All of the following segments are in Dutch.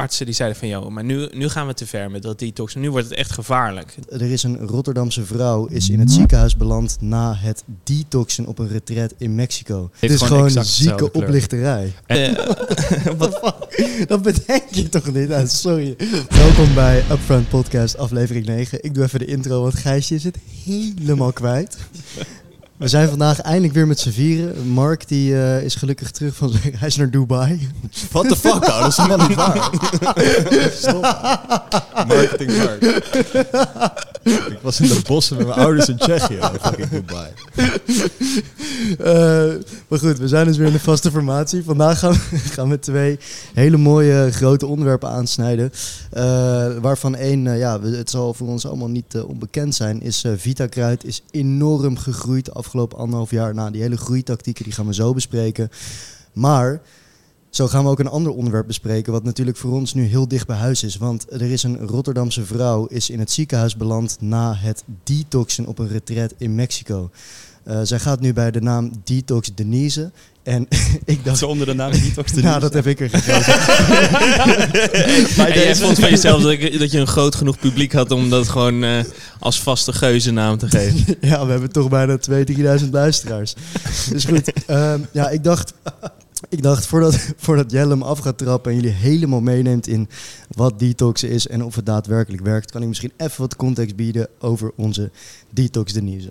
artsen die zeiden van, joh, maar nu, nu gaan we te ver met dat detox. Nu wordt het echt gevaarlijk. Er is een Rotterdamse vrouw is in het ziekenhuis beland na het detoxen op een retreat in Mexico. Het is gewoon zieke oplichterij. Wat, Dat bedenk je toch niet? Ah, sorry. Welkom bij Upfront Podcast, aflevering 9. Ik doe even de intro, want Gijsje is het helemaal kwijt. We zijn vandaag eindelijk weer met z'n vieren. Mark die, eh, is gelukkig terug van zijn reis naar Dubai. What the fuck, ouwe? Dat is helemaal niet waar. Stop. Marketing Mark. Ik was in de bossen met mijn ouders in Tsjechië. in fucking Dubai. Eh, maar goed, we zijn dus weer in de vaste formatie. Vandaag gaan we, gaan we twee hele mooie grote onderwerpen aansnijden. Eh, waarvan één, eh, ja, het zal voor ons allemaal niet eh, onbekend zijn, is eh Vitakruid is enorm gegroeid de afgelopen anderhalf jaar. Nou, die hele groeitactieken die gaan we zo bespreken. Maar zo gaan we ook een ander onderwerp bespreken, wat natuurlijk voor ons nu heel dicht bij huis is. Want er is een Rotterdamse vrouw is in het ziekenhuis beland na het detoxen op een retreat in Mexico. Eh, zij gaat nu bij de naam Detox Denise. En ik dacht, onder de naam Detox nou, dat heb ik er gegeven. en jij vond van jezelf dat, ik- dat je een groot genoeg publiek had om dat gewoon eh, als vaste geuzennaam te geven. ja, we hebben toch bijna 2.000, 3.000 luisteraars. Dus goed, ehm, ja, ik dacht, ik dacht voordat, voordat Jelle hem af gaat trappen en jullie helemaal meeneemt in wat detoxen is en of het daadwerkelijk werkt, kan ik misschien even wat context bieden over onze Detox Denise.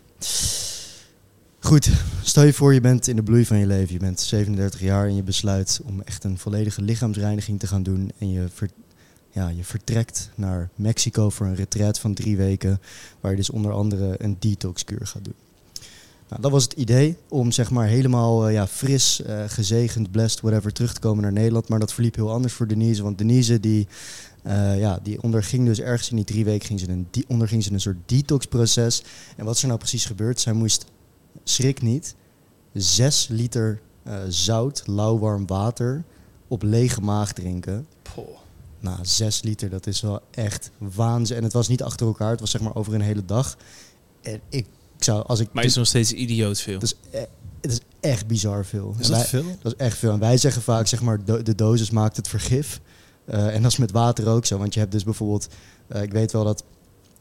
Goed, stel je voor je bent in de bloei van je leven. Je bent 37 jaar en je besluit om echt een volledige lichaamsreiniging te gaan doen. En je, ja, je vertrekt naar Mexico voor een retreat van drie weken. Waar je dus onder andere een detoxkuur gaat doen. Nou, dat was het idee om zeg maar helemaal eh, ja, fris, eh, gezegend, blessed, whatever, terug te komen naar Nederland. Maar dat verliep heel anders voor Denise. Want Denise die, eh, ja, die onderging dus ergens in die drie weken ging ze een die onderging ze een soort detoxproces. En wat is er nou precies gebeurd? Zij moest, schrik niet, zes liter eh, zout, lauwwarm water op lege maag drinken. Nou, zes liter, dat is wel echt waanzin. En het was niet achter elkaar, het was zeg maar over een hele dag. En ik zou, als ik... Maar is nog steeds idioot veel. het, is, e- het is echt bizar veel. Is dat wij- veel? dat is echt veel. En wij zeggen vaak, zeg maar, do- de dosis maakt het vergif. Eh, en dat is met water ook zo. Want je hebt dus bijvoorbeeld, eh, ik weet wel dat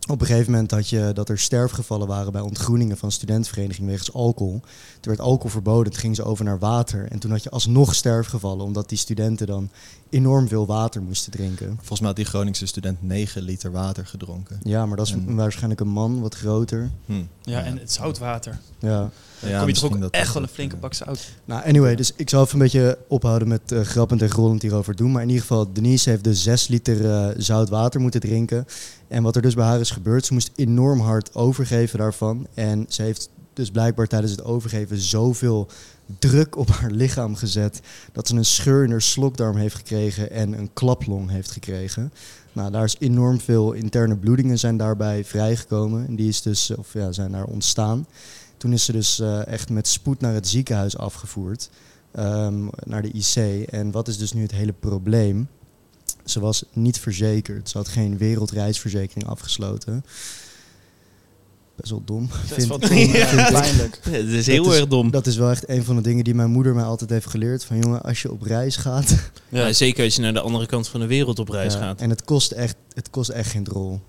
op een gegeven moment had je dat er sterfgevallen waren bij ontgroeningen van studentenvereniging wegens alcohol. Toen werd alcohol verboden, toen gingen ze over naar water. En toen had je alsnog sterfgevallen, omdat die studenten dan enorm veel water moesten drinken. Volgens mij had die Groningse student 9 liter water gedronken. Ja, maar dat is En- waarschijnlijk een man, wat groter. Hm. Ja, en het zoutwater. Ja. Dan Ja, kom je toch ook dat echt wel een flinke bak zout. Nou, anyway, dus ik zal even een beetje ophouden met eh, grappend en grollend hierover doen. Maar in ieder geval, Denise heeft dus 6 liter eh, zout water moeten drinken. En wat er dus bij haar is gebeurd, ze moest enorm hard overgeven daarvan. En ze heeft dus blijkbaar tijdens het overgeven zoveel druk op haar lichaam gezet... dat ze een scheur in haar slokdarm heeft gekregen en een klaplong heeft gekregen. Nou, daar is enorm veel interne bloedingen zijn daarbij vrijgekomen. En die is dus, of ja, zijn daar ontstaan. Toen is ze dus eh, echt met spoed naar het ziekenhuis afgevoerd. ehm, naar de IC. En wat is dus nu het hele probleem? Ze was niet verzekerd. Ze had geen wereldreisverzekering afgesloten. Best wel dom. Dat is wel Vind- dom. vind Ja, ik. pijnlijk. Ja, dat is heel Dat is- erg dom. Dat is wel echt een van de dingen die mijn moeder mij altijd heeft geleerd. Van jongen, als je op reis gaat. Ja, zeker als je naar de andere kant van de wereld op reis ja, gaat. En het kost echt, het kost echt geen drol.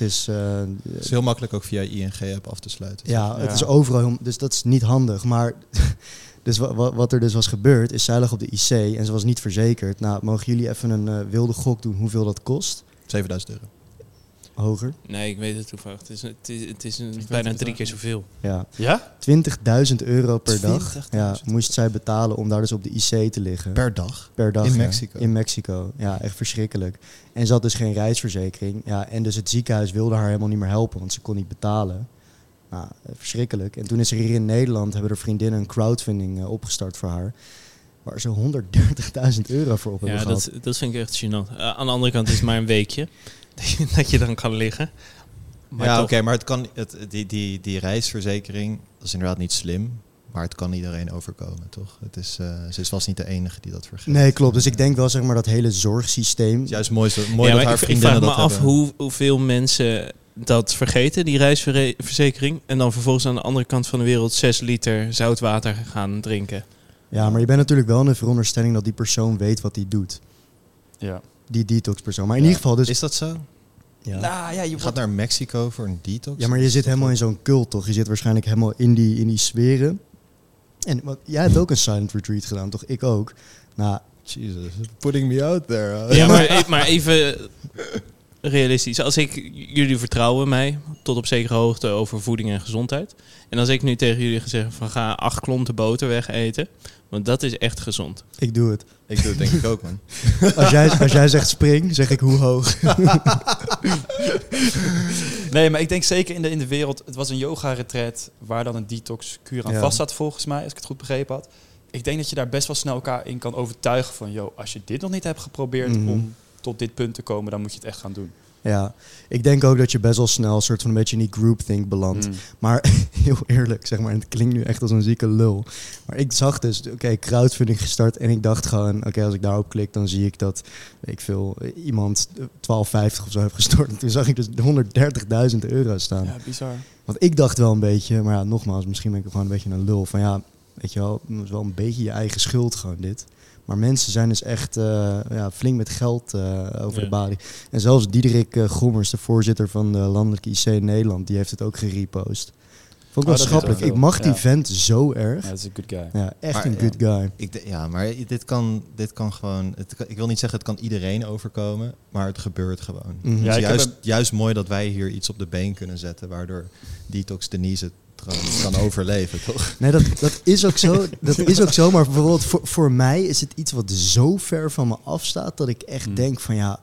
Het is, eh, Het is heel makkelijk ook via ING-app af te sluiten. Ja, het is overal, dus dat is niet handig. Maar dus wa- wa- wat er dus was gebeurd, is zij lag op de IC en ze was niet verzekerd. Nou, mogen jullie even een eh, wilde gok doen hoeveel dat kost? 7000 euro. Hoger? Nee, ik weet het toevallig. Het is, het is, het is een, bijna drie keer zoveel. Ja. Ja? 20.000 euro per dag 20.000. ja, moest zij betalen om daar dus op de IC te liggen. Per dag? Per dag. In ja. Mexico? In Mexico. Ja, echt verschrikkelijk. En ze had dus geen reisverzekering. Ja, en dus het ziekenhuis wilde haar helemaal niet meer helpen, want ze kon niet betalen. Nou, verschrikkelijk. En toen is er hier in Nederland, hebben er vriendinnen een crowdfunding eh, opgestart voor haar. Waar ze 130.000 euro voor op hebben Ja, gehad. dat, dat vind ik echt gênant. Eh, aan de andere kant is het maar een weekje dat je, dan kan liggen. Maar ja, oké, maar het kan, het, die, die, die reisverzekering, dat is inderdaad niet slim. Maar het kan iedereen overkomen, toch? Het is, eh, ze is vast niet de enige die dat vergeet. Nee, klopt. Dus ik denk wel, zeg maar, dat hele zorgsysteem... Het is juist mooi, zo- mooi Ja, dat haar ik, ik vraag me af hoe, hoeveel mensen dat vergeten, die reisverzekering. En dan vervolgens aan de andere kant van de wereld 6 liter zout water gaan drinken. Ja, maar je bent natuurlijk wel in de veronderstelling dat die persoon weet wat hij doet. Ja. Die detox persoon. Maar in ieder geval dus... Is dat zo? ja. Nou ja, je Je gaat wordt... naar Mexico voor een detox? ja, maar je zit helemaal in zo'n cult, toch? Je zit waarschijnlijk helemaal in die, in die sferen. En wat, jij hebt ook een silent retreat gedaan, toch? Ik ook. Nou, Jesus, putting me out there. huh? Ja, maar, e- maar even realistisch. Als ik jullie vertrouwen mij tot op zekere hoogte over voeding en gezondheid. En als ik nu tegen jullie gezegd van ga acht klonten boter weg eten. Want dat is echt gezond. ik doe het. Ik doe het denk ik ook, man. Als jij, als jij zegt spring, zeg ik hoe hoog. Nee, maar ik denk zeker in de, in de wereld... Het was een yoga-retreat waar dan een detox-kuur aan Ja. vast zat, volgens mij. Als ik het goed begrepen had. Ik denk dat je daar best wel snel elkaar in kan overtuigen van... Yo, als je dit nog niet hebt geprobeerd Mhm. om tot dit punt te komen... dan moet je het echt gaan doen. Ja, ik denk ook dat je best wel snel een soort van een beetje in die groupthink belandt. Mm. Maar heel eerlijk, zeg maar, en het klinkt nu echt als een zieke lul. Maar ik zag dus, oké, crowdfunding gestart en ik dacht gewoon, oké, als ik daarop klik, dan zie ik dat, weet ik veel, iemand eh, 12,50 of zo heeft gestort. En toen zag ik dus 130.000 euro staan. Ja, bizar. Want ik dacht wel een beetje, maar ja, nogmaals, misschien ben ik gewoon een beetje een lul. Van ja, weet je wel, het is wel een beetje je eigen schuld gewoon dit. Maar mensen zijn dus echt eh, ja, flink met geld eh, over Ja. de balie. En zelfs Diederik uh, Gommers, de voorzitter van de Landelijke IC in Nederland, die heeft het ook gerepost. Vond ik Oh, wel is schappelijk. Ik mag die Ja. vent zo erg. Ja, dat is een good guy. Ja, echt Maar, een ja. good guy. Ik de- ja, maar dit kan, dit kan gewoon... Het, ik wil niet zeggen het kan iedereen overkomen, maar het gebeurt gewoon. Mhm. Ja, heb juist, juist mooi dat wij hier iets op de been kunnen zetten, waardoor Detox Denise het kan overleven, toch? Nee, dat, dat, is ook zo, dat is ook zo. Maar bijvoorbeeld voor, voor mij is het iets wat zo ver van me afstaat... dat ik echt Hmm. denk van ja,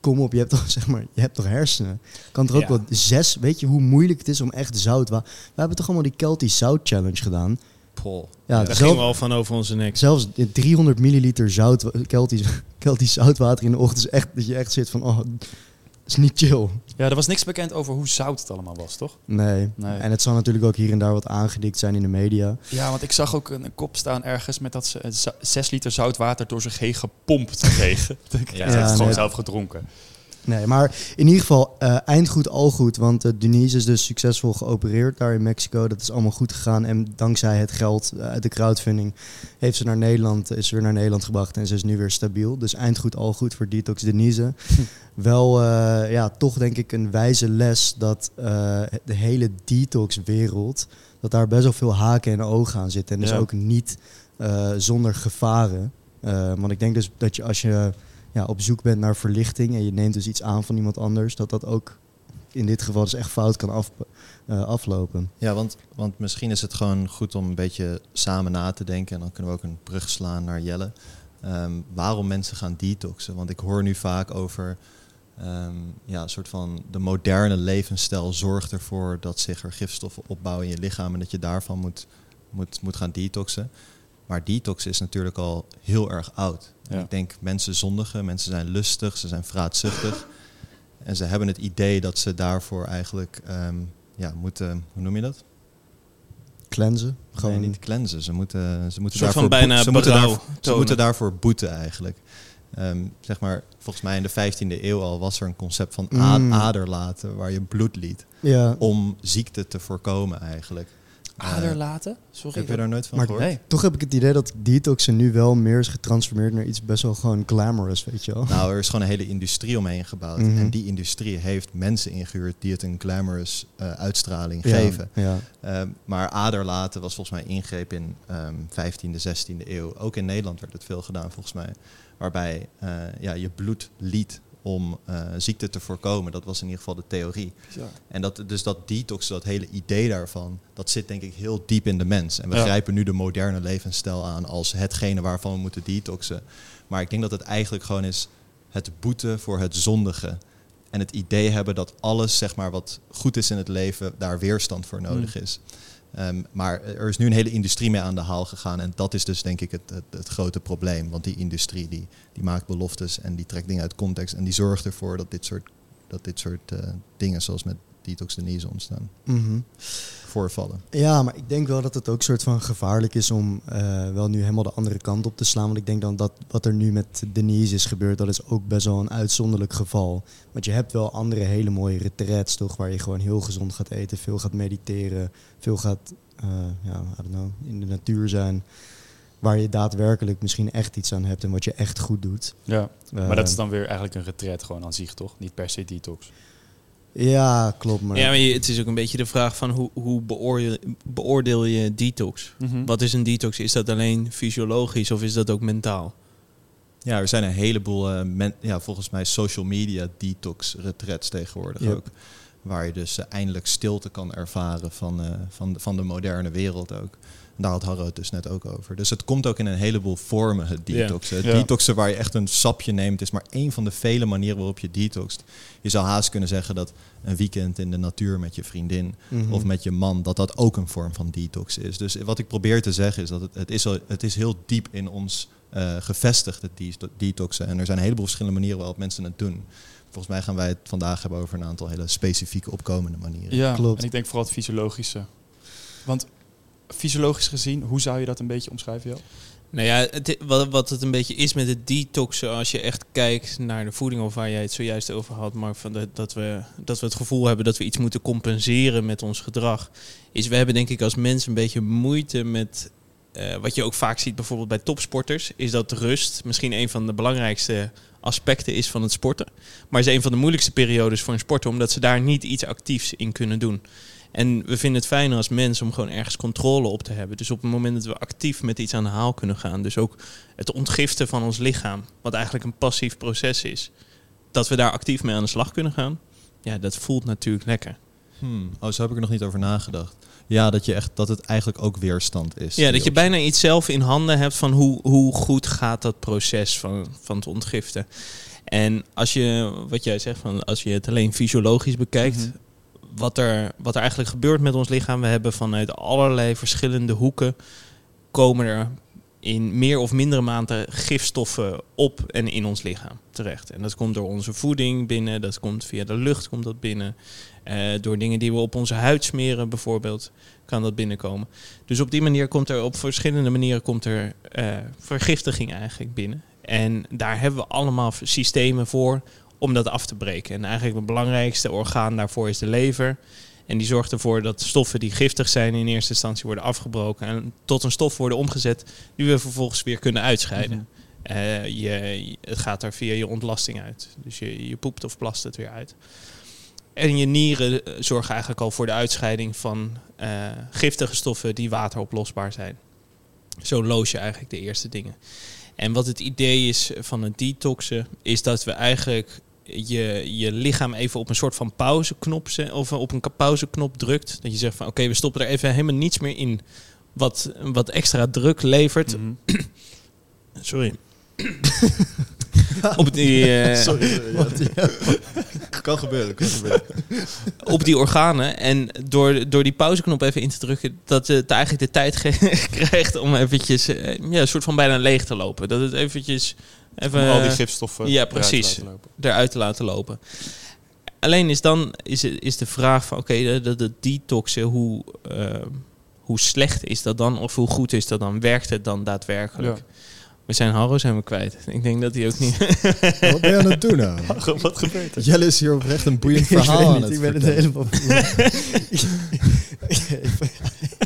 kom op, je hebt toch, zeg maar, je hebt toch hersenen? Kan er ook Ja. wel zes... Weet je hoe moeilijk het is om echt zout... wa- We hebben toch allemaal die Kelty Zout Challenge gedaan? Pol. Ja, Daar zelf- we al van over onze nek. zelfs 300 milliliter zout, Kelty, Kelty zoutwater in de ochtend... is echt dat je echt zit van, oh, is niet chill. Ja, er was niks bekend over hoe zout het allemaal was, toch? Nee. Nee. En het zal natuurlijk ook hier en daar wat aangedikt zijn in de media. Ja, want ik zag ook een, een kop staan ergens met dat ze eh, zes liter zout water door zich heen gepompt kregen. ik Ja, ja, het nee. gewoon zelf gedronken. Nee, maar in ieder geval eh, eind goed, al goed. Want eh, Denise is dus succesvol geopereerd daar in Mexico. Dat is allemaal goed gegaan. En dankzij het geld eh, uit de crowdfunding heeft ze naar Nederland, is ze weer naar Nederland gebracht. En ze is nu weer stabiel. Dus eind goed, al goed voor Detox Denise. Wel, ja, toch denk ik een wijze les dat de hele detox-wereld, dat daar best wel veel haken en ogen aan zitten. En dus Ja. ook niet zonder gevaren. Want ik denk dus dat je als je ja, op zoek bent naar verlichting en je neemt dus iets aan van iemand anders, dat dat ook in dit geval dus echt fout kan eh, aflopen. Ja, want, want misschien is het gewoon goed om een beetje samen na te denken. En dan kunnen we ook een brug slaan naar Jelle. Ehm, waarom mensen gaan detoxen. Want ik hoor nu vaak over ehm, ja, een soort van de moderne levensstijl zorgt ervoor dat zich er gifstoffen opbouwen in je lichaam en dat je daarvan moet, moet, moet gaan detoxen. Maar detox is natuurlijk al heel erg oud. Ja. Ik denk mensen zondigen, mensen zijn lustig, ze zijn vraatzuchtig. En ze hebben het idee dat ze daarvoor eigenlijk ehm, ja, moeten, hoe noem je dat? Cleansen. Gewoon Gewoon niet cleansen. Ze moeten, ze moeten soort van daarvoor, bijna ze moeten, daarvoor, ze moeten daarvoor boeten eigenlijk. Ehm, zeg maar, volgens mij in de 15e eeuw al was er een concept van Mm. aderlaten waar je bloed liet. ja, Om ziekte te voorkomen eigenlijk. Eh, Aderlaten? Sorry. heb je daar nooit van Maar- gehoord? Nee. toch heb ik het idee dat detoxen nu wel meer is getransformeerd naar iets best wel gewoon glamorous, weet je wel. Nou, er is gewoon een hele industrie omheen gebouwd. Mhm. En die industrie heeft mensen ingehuurd die het een glamorous eh, uitstraling Ja, geven. Ja. Ehm, maar aderlaten was volgens mij ingreep in ehm 15e, 16e eeuw. Ook in Nederland werd het veel gedaan volgens mij. Waarbij eh, ja, je bloed liet om eh, ziekte te voorkomen. Dat was in ieder geval de theorie. En dat, dus dat detox, dat hele idee daarvan, dat zit denk ik heel diep in de mens. En we Ja. grijpen nu de moderne levensstijl aan als hetgene waarvan we moeten detoxen. Maar ik denk dat het eigenlijk gewoon is het boeten voor het zondige. En het idee hebben dat alles zeg maar, wat goed is in het leven, daar weerstand voor nodig Mm. is. Ehm, maar er is nu een hele industrie mee aan de haal gegaan. En dat is dus denk ik het, het, grote probleem. Want die industrie die, die maakt beloftes en die trekt dingen uit context. En die zorgt ervoor dat dit soort, dat dit soort eh, dingen zoals met Detox Denise ontstaan. Mhm. Voorvallen. Ja, maar ik denk wel dat het ook soort van gevaarlijk is om eh, wel nu helemaal de andere kant op te slaan. Want ik denk dan dat wat er nu met Denise is gebeurd, dat is ook best wel een uitzonderlijk geval. Want je hebt wel andere hele mooie retreats toch, waar je gewoon heel gezond gaat eten, veel gaat mediteren, veel gaat, eh, ja, I don't know, in de natuur zijn. waar je daadwerkelijk misschien echt iets aan hebt en wat je echt goed doet. Ja. Maar dat is Eh, dan weer eigenlijk een retret gewoon aan zich, toch? Niet per se detox. Ja, klopt. Maar, Ja, maar het is ook een beetje de vraag van hoe, hoe beoordeel, beoordeel je detox? Mhm. Wat is een detox? Is dat alleen fysiologisch of is dat ook mentaal? Ja, er zijn een heleboel, eh, men, ja, volgens mij social media detox retrets tegenwoordig Yep. ook. Waar je dus eh, eindelijk stilte kan ervaren van, eh, van, de- van de moderne wereld ook. Daar had Harro het dus net ook over. Dus het komt ook in een heleboel vormen, het detoxen. Het detoxen waar je echt een sapje neemt, is maar één van de vele manieren waarop je detoxt. Je zou haast kunnen zeggen dat een weekend in de natuur met je vriendin Mhm. of met je man, dat dat ook een vorm van detox is. Dus wat ik probeer te zeggen is dat het, het, is, al, het is heel diep in ons eh gevestigd, het de- detoxen. En er zijn een heleboel verschillende manieren waarop mensen het doen. Volgens mij gaan wij het vandaag hebben over een aantal hele specifieke opkomende manieren. Ja, Klopt. en ik denk vooral het fysiologische. Want fysiologisch gezien, hoe zou je dat een beetje omschrijven, Jo? Nou ja, het, wat, het een beetje is met het detoxen, als je echt kijkt naar de voeding, of waar jij het zojuist over had, Mark, van dat, dat, we, dat we het gevoel hebben dat we iets moeten compenseren met ons gedrag, is we hebben denk ik als mens een beetje moeite met, eh, wat je ook vaak ziet bijvoorbeeld bij topsporters, is dat rust misschien een van de belangrijkste aspecten is van het sporten. Maar is een van de moeilijkste periodes voor een sporter, omdat ze daar niet iets actiefs in kunnen doen. En we vinden het fijner als mens om gewoon ergens controle op te hebben. Dus op het moment dat we actief met iets aan de haal kunnen gaan, dus ook het ontgiften van ons lichaam, wat eigenlijk een passief proces is, dat we daar actief mee aan de slag kunnen gaan, ja, dat voelt natuurlijk lekker. Hmm. Oh, zo heb ik er nog niet over nagedacht. Ja, dat, je echt, dat het eigenlijk ook weerstand is. Ja, dat je bijna iets zelf in handen hebt van hoe, hoe goed gaat dat proces van, van het ontgiften. En als je, wat jij zegt, van als je het alleen fysiologisch bekijkt, Mhm. Wat, er, wat er eigenlijk gebeurt met ons lichaam, we hebben vanuit allerlei verschillende hoeken, komen er in meer of mindere mate gifstoffen op en in ons lichaam terecht. En dat komt door onze voeding binnen, dat komt via de lucht komt dat binnen. Eh, door dingen die we op onze huid smeren bijvoorbeeld, kan dat binnenkomen. Dus op die manier komt er op verschillende manieren komt er eh, vergiftiging eigenlijk binnen. En daar hebben we allemaal systemen voor om dat af te breken. En eigenlijk het belangrijkste orgaan daarvoor is de lever. En die zorgt ervoor dat stoffen die giftig zijn in eerste instantie worden afgebroken en tot een stof worden omgezet die we vervolgens weer kunnen uitscheiden. Eh, je, het gaat er via je ontlasting uit. Dus je, je poept of plast het weer uit. En je nieren eh, zorgen eigenlijk al voor de uitscheiding van eh, giftige stoffen die wateroplosbaar zijn. Zo loos je eigenlijk de eerste dingen. En wat het idee is van het detoxen, is dat we eigenlijk je, je lichaam even op een soort van pauzeknop zet, of op een pauzeknop drukt. Dat je zegt van oké, we stoppen er even helemaal niets meer in wat, wat extra druk levert. Mhm. Sorry. op, die, eh, Sorry, kan gebeuren, kan gebeuren. op die organen. En door, door die pauzeknop even in te drukken, dat het eigenlijk de tijd krijgt om eventjes eh, ja, een soort van bijna leeg te lopen. Dat het eventjes even Om al die gifstoffen ja, eruit te precies. laten lopen. eruit te laten lopen. Alleen is dan is, het- is de vraag van oké, dat het detoxen, hoe, eh, hoe slecht is dat dan? Of hoe goed is dat dan? Werkt het dan daadwerkelijk? Ja. We zijn Harro zijn we kwijt. Ik denk dat hij ook niet... Wat ben je aan het doen nou? Wat gebeurt er? Jelle is hier oprecht een boeiend Ik verhaal weet aan het ik ben het helemaal...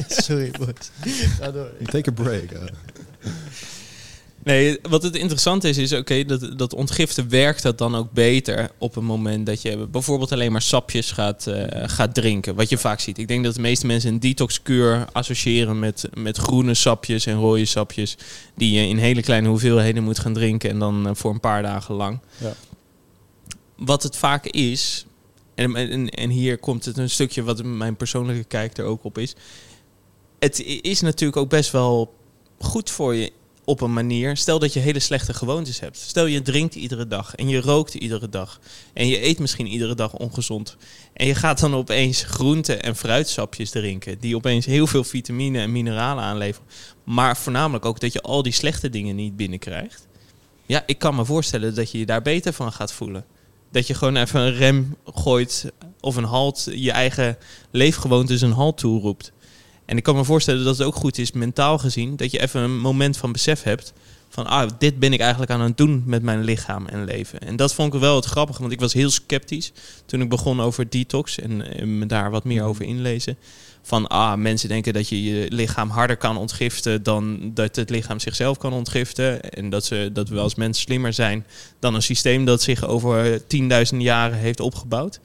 Sorry, boys. Ga door. Take a break. uh. Nee, wat het interessante is, is oké, dat, dat ontgiften werkt dat dan ook beter op een moment dat je bijvoorbeeld alleen maar sapjes gaat, eh, gaat drinken. Wat je vaak ziet. Ik denk dat de meeste mensen een detoxkuur associëren met, met groene sapjes en rode sapjes. Die je in hele kleine hoeveelheden moet gaan drinken en dan eh, voor een paar dagen lang. Ja. Wat het vaak is, en, en, en hier komt het een stukje wat mijn persoonlijke kijk er ook op is. Het is natuurlijk ook best wel goed voor je op een manier. Stel dat je hele slechte gewoontes hebt. Stel je drinkt iedere dag en je rookt iedere dag. En je eet misschien iedere dag ongezond. En je gaat dan opeens groente- en fruitsapjes drinken. Die opeens heel veel vitamine en mineralen aanleveren. Maar voornamelijk ook dat je al die slechte dingen niet binnenkrijgt. Ja, ik kan me voorstellen dat je je daar beter van gaat voelen. Dat je gewoon even een rem gooit of een halt, je eigen leefgewoontes een halt toeroept. En ik kan me voorstellen dat het ook goed is, mentaal gezien, dat je even een moment van besef hebt. van ah, dit ben ik eigenlijk aan het doen met mijn lichaam en leven. En dat vond ik wel het grappige, want ik was heel sceptisch toen ik begon over detox en, en me daar wat meer over inlezen. Van ah, mensen denken dat je je lichaam harder kan ontgiften dan dat het lichaam zichzelf kan ontgiften. En dat, ze, dat we als mensen slimmer zijn dan een systeem dat zich over tienduizenden jaren heeft opgebouwd.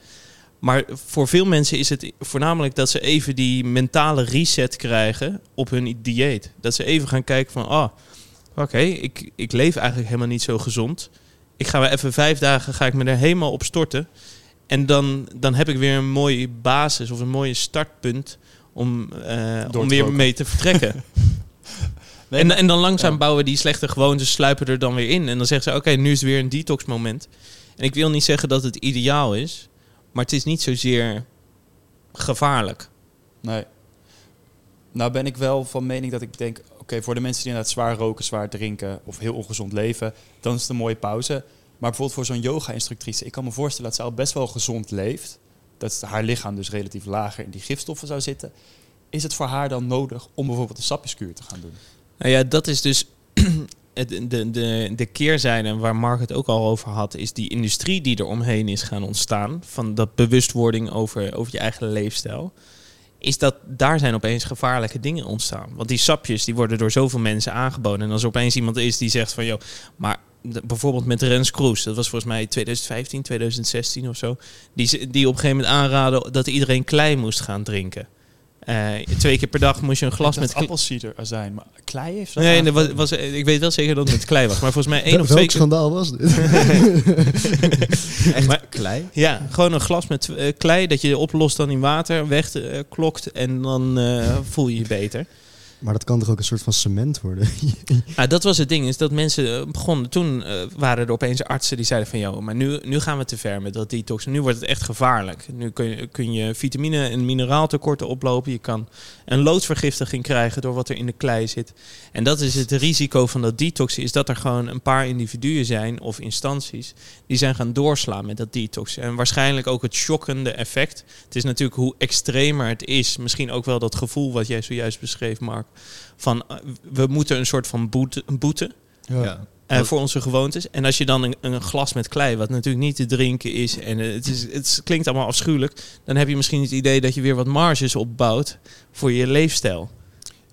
Maar voor veel mensen is het voornamelijk dat ze even die mentale reset krijgen op hun dieet. Dat ze even gaan kijken van, ah, oké, ik, ik leef eigenlijk helemaal niet zo gezond. Ik ga weer even vijf dagen, ga ik me er helemaal op storten. En dan, dan heb ik weer een mooie basis of een mooie startpunt om, uh, om weer roken. mee te vertrekken. Nee, en, maar- en dan langzaam ja. bouwen die slechte gewoontes, sluipen er dan weer in. En dan zeggen ze, oké, nu is het weer een detox moment. En ik wil niet zeggen dat het ideaal is, maar het is niet zozeer gevaarlijk. Nee. Nou ben ik wel van mening dat ik denk... Oké, voor de mensen die inderdaad zwaar roken, zwaar drinken... of heel ongezond leven, dan is het een mooie pauze. Maar bijvoorbeeld voor zo'n yoga-instructrice... ik kan me voorstellen dat ze al best wel gezond leeft... dat haar lichaam dus relatief lager in die gifstoffen zou zitten... is het voor haar dan nodig om bijvoorbeeld een sapjeskuur te gaan doen? Nou ja, dat is dus het, de, de, de keerzijde waar Mark het ook al over had, is die industrie die er omheen is gaan ontstaan. Van dat bewustwording over, over je eigen leefstijl. Is dat daar zijn opeens gevaarlijke dingen ontstaan. Want die sapjes die worden door zoveel mensen aangeboden. En als er opeens iemand is die zegt van joh, maar de- bijvoorbeeld met Rens Kroes, dat was volgens mij 2015, 2016 of zo. Die, die op een gegeven moment aanraden dat iedereen klei moest gaan drinken. Eh, twee keer per dag moest je een glas met appelsiederazijn, maar klei heeft dat Nee, aangeboden? was, was, ik weet wel zeker dat het met klei was. Maar volgens mij één of Welk twee keer... schandaal was dit? Echt Maar- klei? Ja, gewoon een glas met eh, klei dat je oplost dan in water, wegklokt en dan eh, voel je je beter. Maar dat kan toch ook een soort van cement worden? Nou, dat was het ding, is dat mensen eh, begonnen... Toen eh, waren er opeens artsen die zeiden van... joh, maar nu, nu gaan we te ver met dat detox. Nu wordt het echt gevaarlijk. Nu kun je, kun je vitamine- en mineraaltekorten oplopen. Je kan een loodvergiftiging krijgen door wat er in de klei zit. En dat is het risico van dat detoxen... is dat er gewoon een paar individuen zijn of instanties... die zijn gaan doorslaan met dat detox. En waarschijnlijk ook het shockende effect. Het is natuurlijk hoe extremer het is... misschien ook wel dat gevoel wat jij zojuist beschreef, Mark... van eh, we moeten een soort van boete... boete Ja. eh, voor onze gewoontes. En als je dan een, een glas met klei, wat natuurlijk niet te drinken is, en eh, het, is, het klinkt allemaal afschuwelijk, dan heb je misschien het idee dat je weer wat marges opbouwt voor je leefstijl.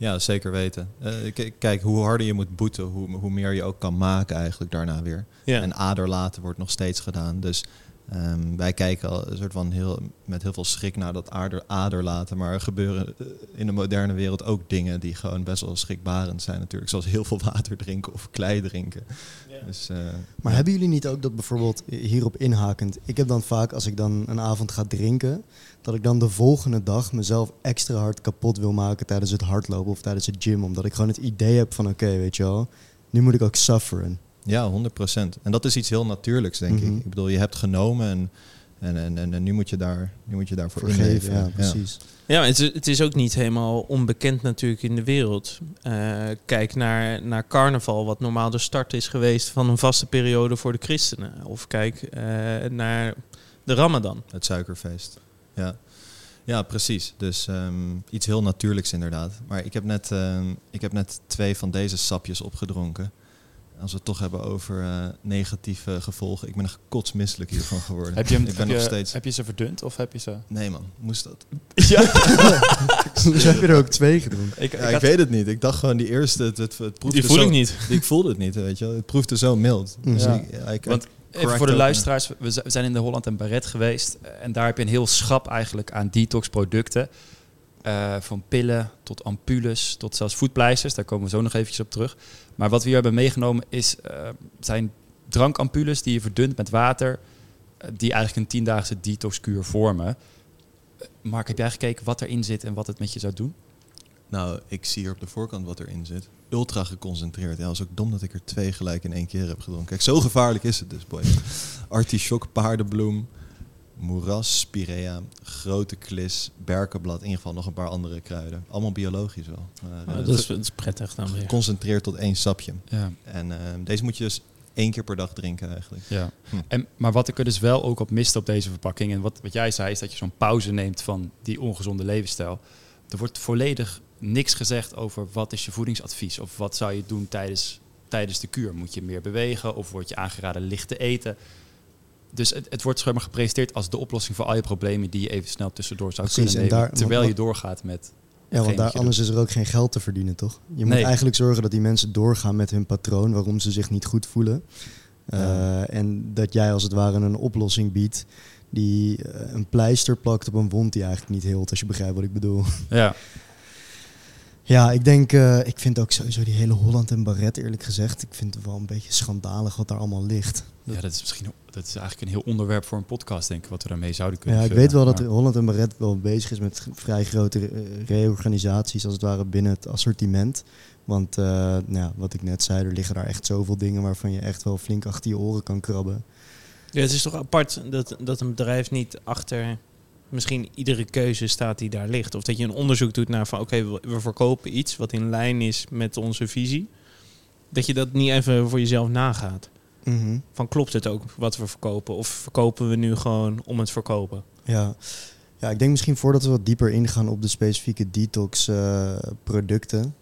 Ja, zeker weten. Eh, kijk, hoe harder je moet boeten, hoe, hoe meer je ook kan maken eigenlijk daarna weer. Ja. En aderlaten wordt nog steeds gedaan. Dus ehm, wij kijken al een soort van heel, met heel veel schrik naar dat ader, aderlaten. Maar er gebeuren eh, in de moderne wereld ook dingen die gewoon best wel schrikbarend zijn natuurlijk. Zoals heel veel water drinken of klei drinken. Dus, eh, Maar ja. hebben jullie niet ook dat bijvoorbeeld hierop inhakend? Ik heb dan vaak als ik dan een avond ga drinken, dat ik dan de volgende dag mezelf extra hard kapot wil maken tijdens het hardlopen of tijdens het gym. Omdat ik gewoon het idee heb van oké, weet je wel, nu moet ik ook sufferen. Ja, 100%. En dat is iets heel natuurlijks, denk Mhm. ik. Ik bedoel, je hebt genomen en, en, en, en, en nu, moet je daar, nu moet je daarvoor Vergeven, inleven. ja, precies. Ja, het is, het is ook niet helemaal onbekend natuurlijk in de wereld. Eh, kijk naar, naar carnaval, wat normaal de start is geweest van een vaste periode voor de christenen. Of kijk eh, naar de ramadan. Het suikerfeest. Ja, ja precies. Dus ehm, iets heel natuurlijks inderdaad. Maar ik heb, net, ehm, ik heb net twee van deze sapjes opgedronken. Als we het toch hebben over eh, negatieve gevolgen. Ik ben er kotsmisselijk hiervan geworden. Heb je, hem, ik ben heb, nog je, steeds... heb je ze verdund of heb je ze... Nee man, moest dat? Ja, dus heb je er ook twee gedronken. ik, Ja, ik ik had- weet het niet. Ik dacht gewoon die eerste, het, het, het proefde Die voel zo, ik niet. Ik voelde het niet, weet je wel. Het proefde zo mild. Dus Ja. ik, ja, ik, Want Even voor de luisteraars, we zijn in de Holland en Barret geweest. En daar heb je een heel schap eigenlijk aan detox producten. Eh, van pillen tot ampules, tot zelfs voetpleisters. Daar komen we zo nog eventjes op terug. Maar wat we hier hebben meegenomen is, eh, zijn drankampules die je verdunt met water. eh, die eigenlijk een tiendaagse detoxkuur vormen. Mark, heb jij gekeken wat erin zit en wat het met je zou doen? Nou, ik zie hier op de voorkant wat erin zit. Ultra geconcentreerd. Ja, dat is ook dom dat ik er twee gelijk in één keer heb gedronken. Kijk, zo gevaarlijk is het dus, boy. Artichok, paardenbloem, moeras, spirea, grote klis, berkenblad. In ieder geval nog een paar andere kruiden. Allemaal biologisch wel. Maar, eh, dat, is, dat is prettig dan weer. geconcentreerd tot één sapje. Ja. En eh, deze moet je dus één keer per dag drinken eigenlijk. Ja. Hm. En, maar wat ik er dus wel ook op miste op deze verpakking... en wat, wat jij zei, is dat je zo'n pauze neemt van die ongezonde levensstijl. Er wordt volledig niks gezegd over wat is je voedingsadvies... of wat zou je doen tijdens tijdens de kuur moet je meer bewegen of word je aangeraden licht te eten. Dus het, het wordt zeg maar, gepresenteerd als de oplossing voor al je problemen die je even snel tussendoor zou Precies, kunnen en nemen. daar- terwijl je doorgaat met Ja, want daar, anders is er ook geen geld te verdienen, toch? Je moet Nee. eigenlijk zorgen dat die mensen doorgaan met hun patroon, waarom ze zich niet goed voelen. Eh, en dat jij als het ware een oplossing biedt die eh, een pleister plakt op een wond die eigenlijk niet heelt, als je begrijpt wat ik bedoel. Ja, Ja, ik denk, eh, ik vind ook sowieso die hele Holland en Barret, eerlijk gezegd, ik vind het wel een beetje schandalig wat daar allemaal ligt. ja, dat is misschien dat is eigenlijk een heel onderwerp voor een podcast, denk ik, wat we daarmee zouden kunnen Ja, ik vullen. weet wel dat Holland en Barret wel bezig is met vrij grote reorganisaties, als het ware, binnen het assortiment. Want eh, nou ja, wat ik net zei, er liggen daar echt zoveel dingen waarvan je echt wel flink achter je oren kan krabben. Ja, het is toch apart dat, dat een bedrijf niet achter misschien iedere keuze staat die daar ligt. Of dat je een onderzoek doet naar van oké, we, we verkopen iets wat in lijn is met onze visie. Dat je dat niet even voor jezelf nagaat. Van klopt het ook wat we verkopen? Of verkopen we nu gewoon om het verkopen? Ja. ja, ik denk misschien voordat we wat dieper ingaan op de specifieke detox eh, producten.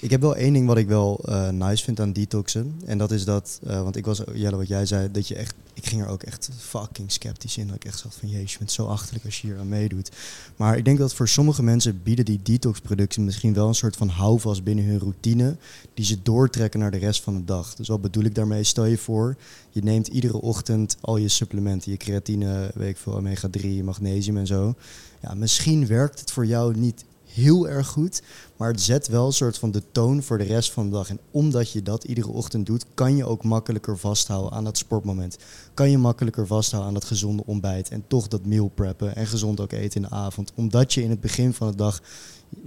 Ik heb wel één ding wat ik wel eh, nice vind aan detoxen. En dat is dat, eh, want ik was, Jelle, wat jij zei, dat je echt, ik ging er ook echt fucking sceptisch in. Dat ik echt zat van, jezus, je bent zo achterlijk als je hier aan meedoet. Maar ik denk dat voor sommige mensen bieden die detox producten misschien wel een soort van houvast binnen hun routine. Die ze doortrekken naar de rest van de dag. Dus wat bedoel ik daarmee? Stel je voor, je neemt iedere ochtend al je supplementen, je creatine, weet ik veel, omega-3, magnesium en zo. Ja, misschien werkt het voor jou niet heel erg goed, maar het zet wel een soort van de toon voor de rest van de dag. En omdat je dat iedere ochtend doet, kan je ook makkelijker vasthouden aan dat sportmoment. Kan je makkelijker vasthouden aan dat gezonde ontbijt en toch dat meal preppen en gezond ook eten in de avond. Omdat je in het begin van de dag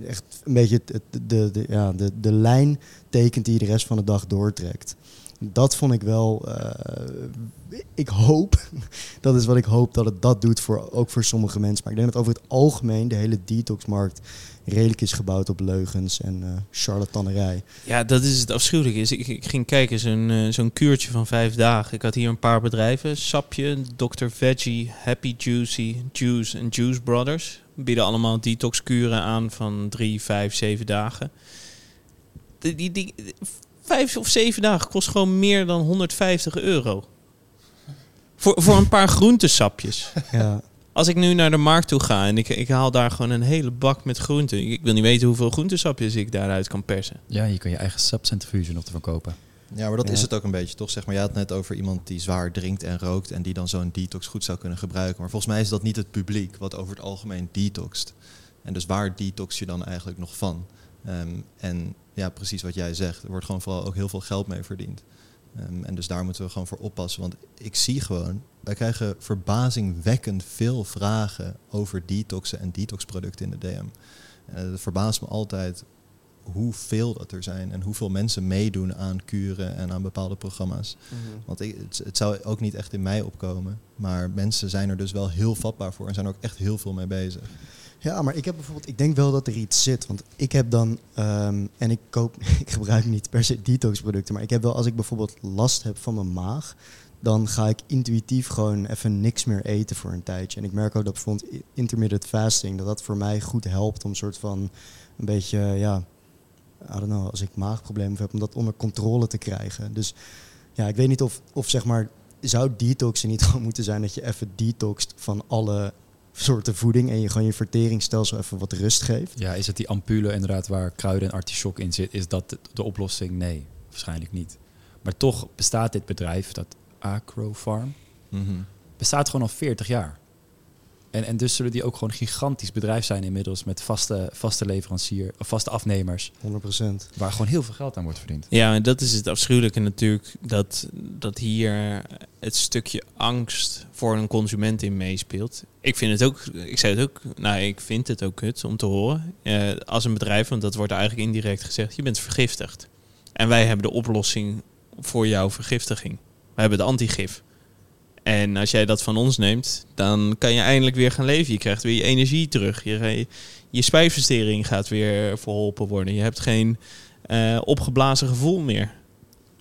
echt een beetje de, de, ja, de, de lijn tekent die je de rest van de dag doortrekt. Dat vond ik wel. eh, ik hoop, dat is wat ik hoop dat het dat doet voor, ook voor sommige mensen. Maar ik denk dat over het algemeen de hele detoxmarkt redelijk is gebouwd op leugens en eh charlatanerij. Ja, dat is het afschuwelijke. Is, ik, ging kijken, zo'n eh, zo'n kuurtje van vijf dagen. Ik had hier een paar bedrijven. Sapje, Dr. Veggie, Happy Juicy, Juice en Juice Brothers. Bieden allemaal detoxkuren aan van drie, vijf, zeven dagen. Die, die, vijf of zeven dagen kost gewoon meer dan 150 euro. Voor, voor een paar groentesapjes. Ja, Als ik nu naar de markt toe ga en ik, ik haal daar gewoon een hele bak met groenten. Ik, ik wil niet weten hoeveel groentesapjes ik daaruit kan persen. Ja, je kan je eigen subcentrifuge nog ervan kopen. Ja, maar dat Ja. is het ook een beetje, toch? Zeg maar, je had het net over iemand die zwaar drinkt en rookt en die dan zo'n detox goed zou kunnen gebruiken. Maar volgens mij is dat niet het publiek wat over het algemeen detoxt. En dus waar detox je dan eigenlijk nog van? Ehm, en ja, precies wat jij zegt. Er wordt gewoon vooral ook heel veel geld mee verdiend. Ehm, en dus daar moeten we gewoon voor oppassen. Want ik zie gewoon, wij krijgen verbazingwekkend veel vragen over detoxen en detoxproducten in de DM. Het verbaast me altijd hoeveel dat er zijn en hoeveel mensen meedoen aan kuren en aan bepaalde programma's. Want ik, het, het zou ook niet echt in mij opkomen, maar mensen zijn er dus wel heel vatbaar voor en zijn er ook echt heel veel mee bezig. Ja, maar ik heb bijvoorbeeld, ik denk wel dat er iets zit. Want ik heb dan, ehm, en ik koop, ik gebruik niet per se detoxproducten, maar ik heb wel, als ik bijvoorbeeld last heb van mijn maag, dan ga ik intuïtief gewoon even niks meer eten voor een tijdje. En ik merk ook dat bijvoorbeeld intermittent fasting, dat dat voor mij goed helpt om een soort van een beetje, ja, I don't know, als ik maagproblemen heb, om dat onder controle te krijgen. Dus ja, ik weet niet of, of zeg maar, zou detoxen niet gewoon moeten zijn dat je even detoxt van alle soorten voeding en je gewoon je verteringsstelsel even wat rust geeft. Ja, is het die ampule inderdaad waar kruiden en artichok in zit? Is dat de, de oplossing? Nee, waarschijnlijk niet. Maar toch bestaat dit bedrijf, dat Acrofarm, bestaat gewoon al 40 jaar. En, en dus zullen die ook gewoon een gigantisch bedrijf zijn inmiddels met vaste, vaste leverancier, of vaste afnemers, 100%. waar gewoon heel veel geld aan wordt verdiend. Ja, en dat is het afschuwelijke natuurlijk. Dat, dat hier het stukje angst voor een consument in meespeelt. Ik vind het ook, ik zei het ook, nou ik vind het ook kut om te horen. Eh, als een bedrijf, want dat wordt eigenlijk indirect gezegd, je bent vergiftigd. En wij hebben de oplossing voor jouw vergiftiging. We hebben de antigif. En als jij dat van ons neemt, dan kan je eindelijk weer gaan leven. Je krijgt weer je energie terug. Je, je spijsvertering gaat weer verholpen worden. Je hebt geen eh, opgeblazen gevoel meer.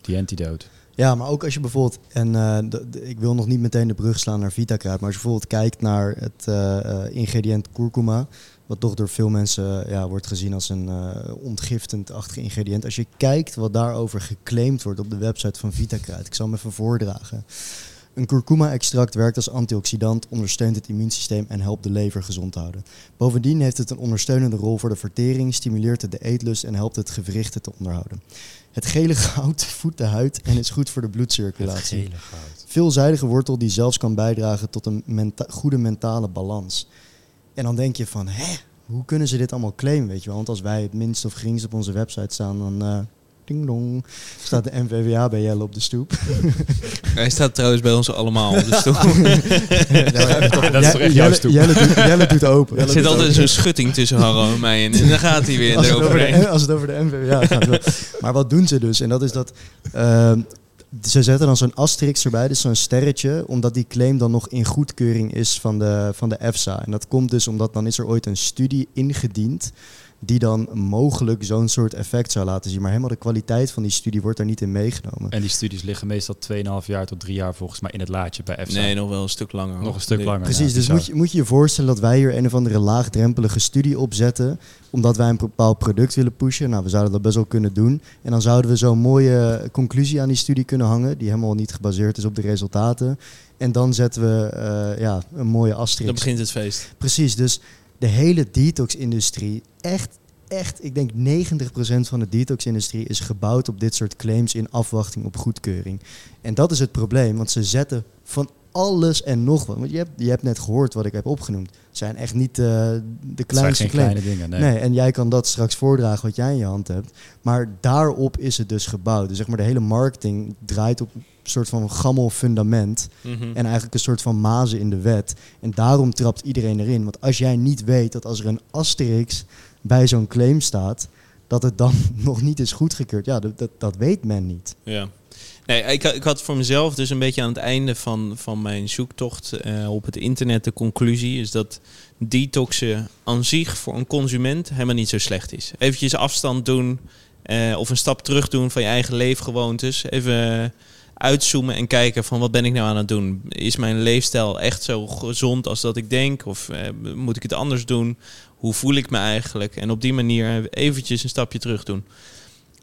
Die antidote. Ja, maar ook als je bijvoorbeeld, en eh, de- de- ik wil nog niet meteen de brug slaan naar Vitakruid, maar als je bijvoorbeeld kijkt naar het eh, ingrediënt kurkuma, wat toch door veel mensen ja, wordt gezien als een eh ontgiftend-achtig ingrediënt. Als je kijkt wat daarover geclaimd wordt op de website van Vitakruid, ik zal hem even voordragen. Een kurkuma-extract werkt als antioxidant, ondersteunt het immuunsysteem en helpt de lever gezond te houden. Bovendien heeft het een ondersteunende rol voor de vertering, stimuleert het de eetlust en helpt het gewrichten te onderhouden. Het gele goud voedt de huid en is goed voor de bloedcirculatie. goud. Veelzijdige wortel die zelfs kan bijdragen tot een menta- goede mentale balans. En dan denk je van, hè, hoe kunnen ze dit allemaal claimen, weet je wel? Want als wij het minst of geringst op onze website staan, dan... eh ding dong, staat de NVWA bij Jelle op de stoep. Hij staat trouwens bij ons allemaal op de stoel. dat is toch echt jouw Jelle, stoep? Jelle, doet, Jelle doet open. Er zit altijd zo'n schutting tussen Harro en mij in. En dan gaat hij weer als het, over eroverheen. de, als het over de NVWA gaat. Maar wat doen ze dus? En dat is dat... ehm, ze zetten dan zo'n asterix erbij, dus zo'n sterretje, omdat die claim dan nog in goedkeuring is van de, van de EFSA. En dat komt dus omdat dan is er ooit een studie ingediend die dan mogelijk zo'n soort effect zou laten zien. Maar helemaal de kwaliteit van die studie wordt daar niet in meegenomen. En die studies liggen meestal 2,5 jaar tot 3 jaar volgens mij in het laadje bij EFSA. Nee, nog wel een stuk langer. Nog een stuk Nee. langer. Precies, ja, dus moet je, moet je je voorstellen dat wij hier een of andere laagdrempelige studie opzetten, omdat wij een bepaald product willen pushen. Nou, we zouden dat best wel kunnen doen. En dan zouden we zo'n mooie conclusie aan die studie kunnen hangen, die helemaal niet gebaseerd is op de resultaten. En dan zetten we eh, ja, een mooie Dan asterisk. begint het feest. Precies, dus de hele detox-industrie, echt, echt, ik denk 90% van de detox-industrie is gebouwd op dit soort claims in afwachting op goedkeuring. En dat is het probleem, want ze zetten van alles en nog wat. Want je hebt, je hebt net gehoord wat ik heb opgenoemd. Het zijn echt niet eh, de Het zijn kleinste kleine dingen. Nee. Nee. en jij kan dat straks voordragen wat jij in je hand hebt. Maar daarop is het dus gebouwd. Dus zeg maar de hele marketing draait op een soort van gammel fundament. Mhm. En eigenlijk een soort van mazen in de wet. En daarom trapt iedereen erin. Want als jij niet weet dat als er een asterix bij zo'n claim staat, dat het dan nog niet is goedgekeurd. Ja, dat, dat, weet men niet. Ja. Nee, ik, ik had voor mezelf dus een beetje aan het einde van, van mijn zoektocht eh, op het internet de conclusie is dat detoxen aan zich voor een consument helemaal niet zo slecht is. Eventjes afstand doen eh, of een stap terug doen van je eigen leefgewoontes. Even uitzoomen en kijken van wat ben ik nou aan het doen? Is mijn leefstijl echt zo gezond als dat ik denk? Of eh, moet ik het anders doen? Hoe voel ik me eigenlijk? En op die manier eventjes een stapje terug doen.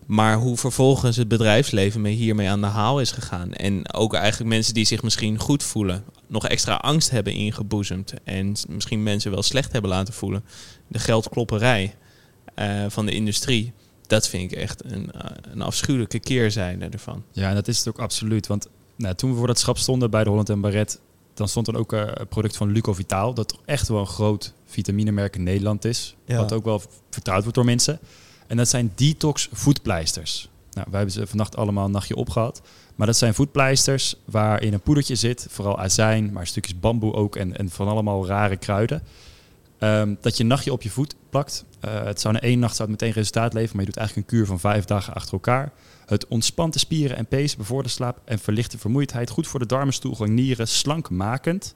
Maar hoe vervolgens het bedrijfsleven mee hiermee aan de haal is gegaan. En ook eigenlijk mensen die zich misschien goed voelen, nog extra angst hebben ingeboezemd. En misschien mensen wel slecht hebben laten voelen. De geldklopperij eh, van de industrie. Dat vind ik echt een, eh, een afschuwelijke keerzijde ervan. Ja, dat is het ook absoluut. Want nou, toen we voor dat schap stonden bij de Holland en Barret, dan stond er ook eh, een product van Luco Vitaal, dat echt wel een groot vitaminemerk in Nederland is. Ja. Wat ook wel vertrouwd wordt door mensen. En dat zijn detox voetpleisters. Nou, wij hebben ze vannacht allemaal een nachtje opgehad. Maar dat zijn voetpleisters waarin een poedertje zit, vooral azijn, maar stukjes bamboe ook en, en van allemaal rare kruiden. Ehm, dat je een nachtje op je voet plakt. Eh, het zou na één nacht zou het meteen resultaat leveren, maar je doet eigenlijk een kuur van vijf dagen achter elkaar. Het ontspant de spieren en pezen, bevordert slaap en verlicht de vermoeidheid. Goed voor de darmen, stoelgang, nieren, slankmakend.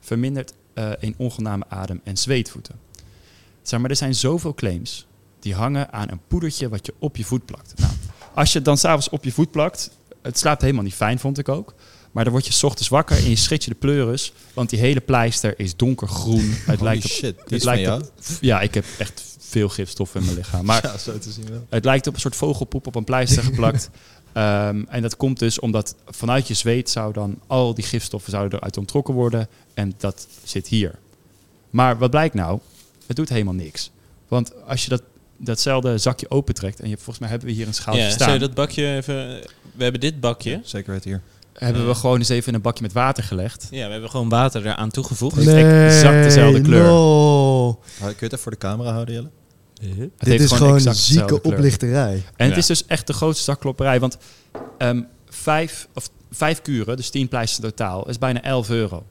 Vermindert eh een ongename adem- en zweetvoeten. Zeg maar, er zijn zoveel claims die hangen aan een poedertje wat je op je voet plakt. Nou, als je het dan s'avonds op je voet plakt, het slaapt helemaal niet fijn, vond ik ook. Maar dan word je 's ochtends wakker en je schrikt je de pleuris, want die hele pleister is donkergroen. Het Holy lijkt op, shit, die het is van lijkt op, ja, ik heb echt veel gifstoffen in mijn lichaam. Maar ja, zo te zien wel. het lijkt op een soort vogelpoep op een pleister geplakt. Ehm, en dat komt dus omdat vanuit je zweet zou dan al die gifstoffen zouden eruit ontrokken worden. En dat zit hier. Maar wat blijkt nou? Het doet helemaal niks. Want als je dat, datzelfde zakje opentrekt, en je, volgens mij hebben we hier een schaaltje Ja, zou staan. je dat bakje even... We hebben dit bakje. Zeker het hier. Hebben we gewoon eens even in een bakje met water gelegd. Ja, we hebben gewoon water eraan toegevoegd. Het is exact dezelfde kleur. no. Kun je het even voor de camera houden, Jelle? Het Dit is gewoon exact zieke oplichterij. En het Ja. is dus echt de grootste zakklopperij. Want ehm, vijf, of vijf kuren, dus tien pleisters totaal, is bijna 11 euro.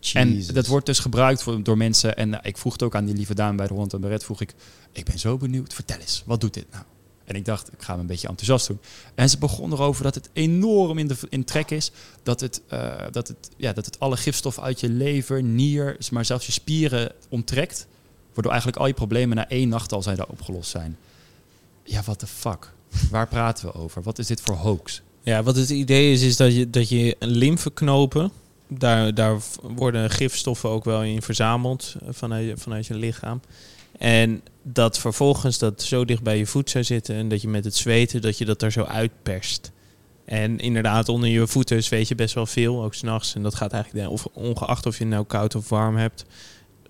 Jezus. En dat wordt dus gebruikt voor, door mensen. En eh, ik vroeg het ook aan die lieve dame bij de Holland en Beret. Vroeg ik, ik ben zo benieuwd, vertel eens, wat doet dit nou? En ik dacht, ik ga me een beetje enthousiast doen. En ze begon erover dat het enorm in, de, in trek is. Dat het, eh, dat, het, ja, dat het alle gifstoffen uit je lever, nier, maar zelfs je spieren onttrekt. Waardoor eigenlijk al je problemen na één nacht al zijn daar opgelost zijn. Ja, what the fuck? Waar praten we over? Wat is dit voor hoax? Ja, wat het idee is, is dat je, dat je een lymfeknopen, daar, daar worden gifstoffen ook wel in verzameld vanuit, vanuit je lichaam. En dat vervolgens dat zo dicht bij je voet zou zitten en dat je met het zweten, dat je dat er zo uitperst. En inderdaad, onder je voeten zweet je best wel veel, ook s'nachts. En dat gaat eigenlijk, of ongeacht of je nou koud of warm hebt,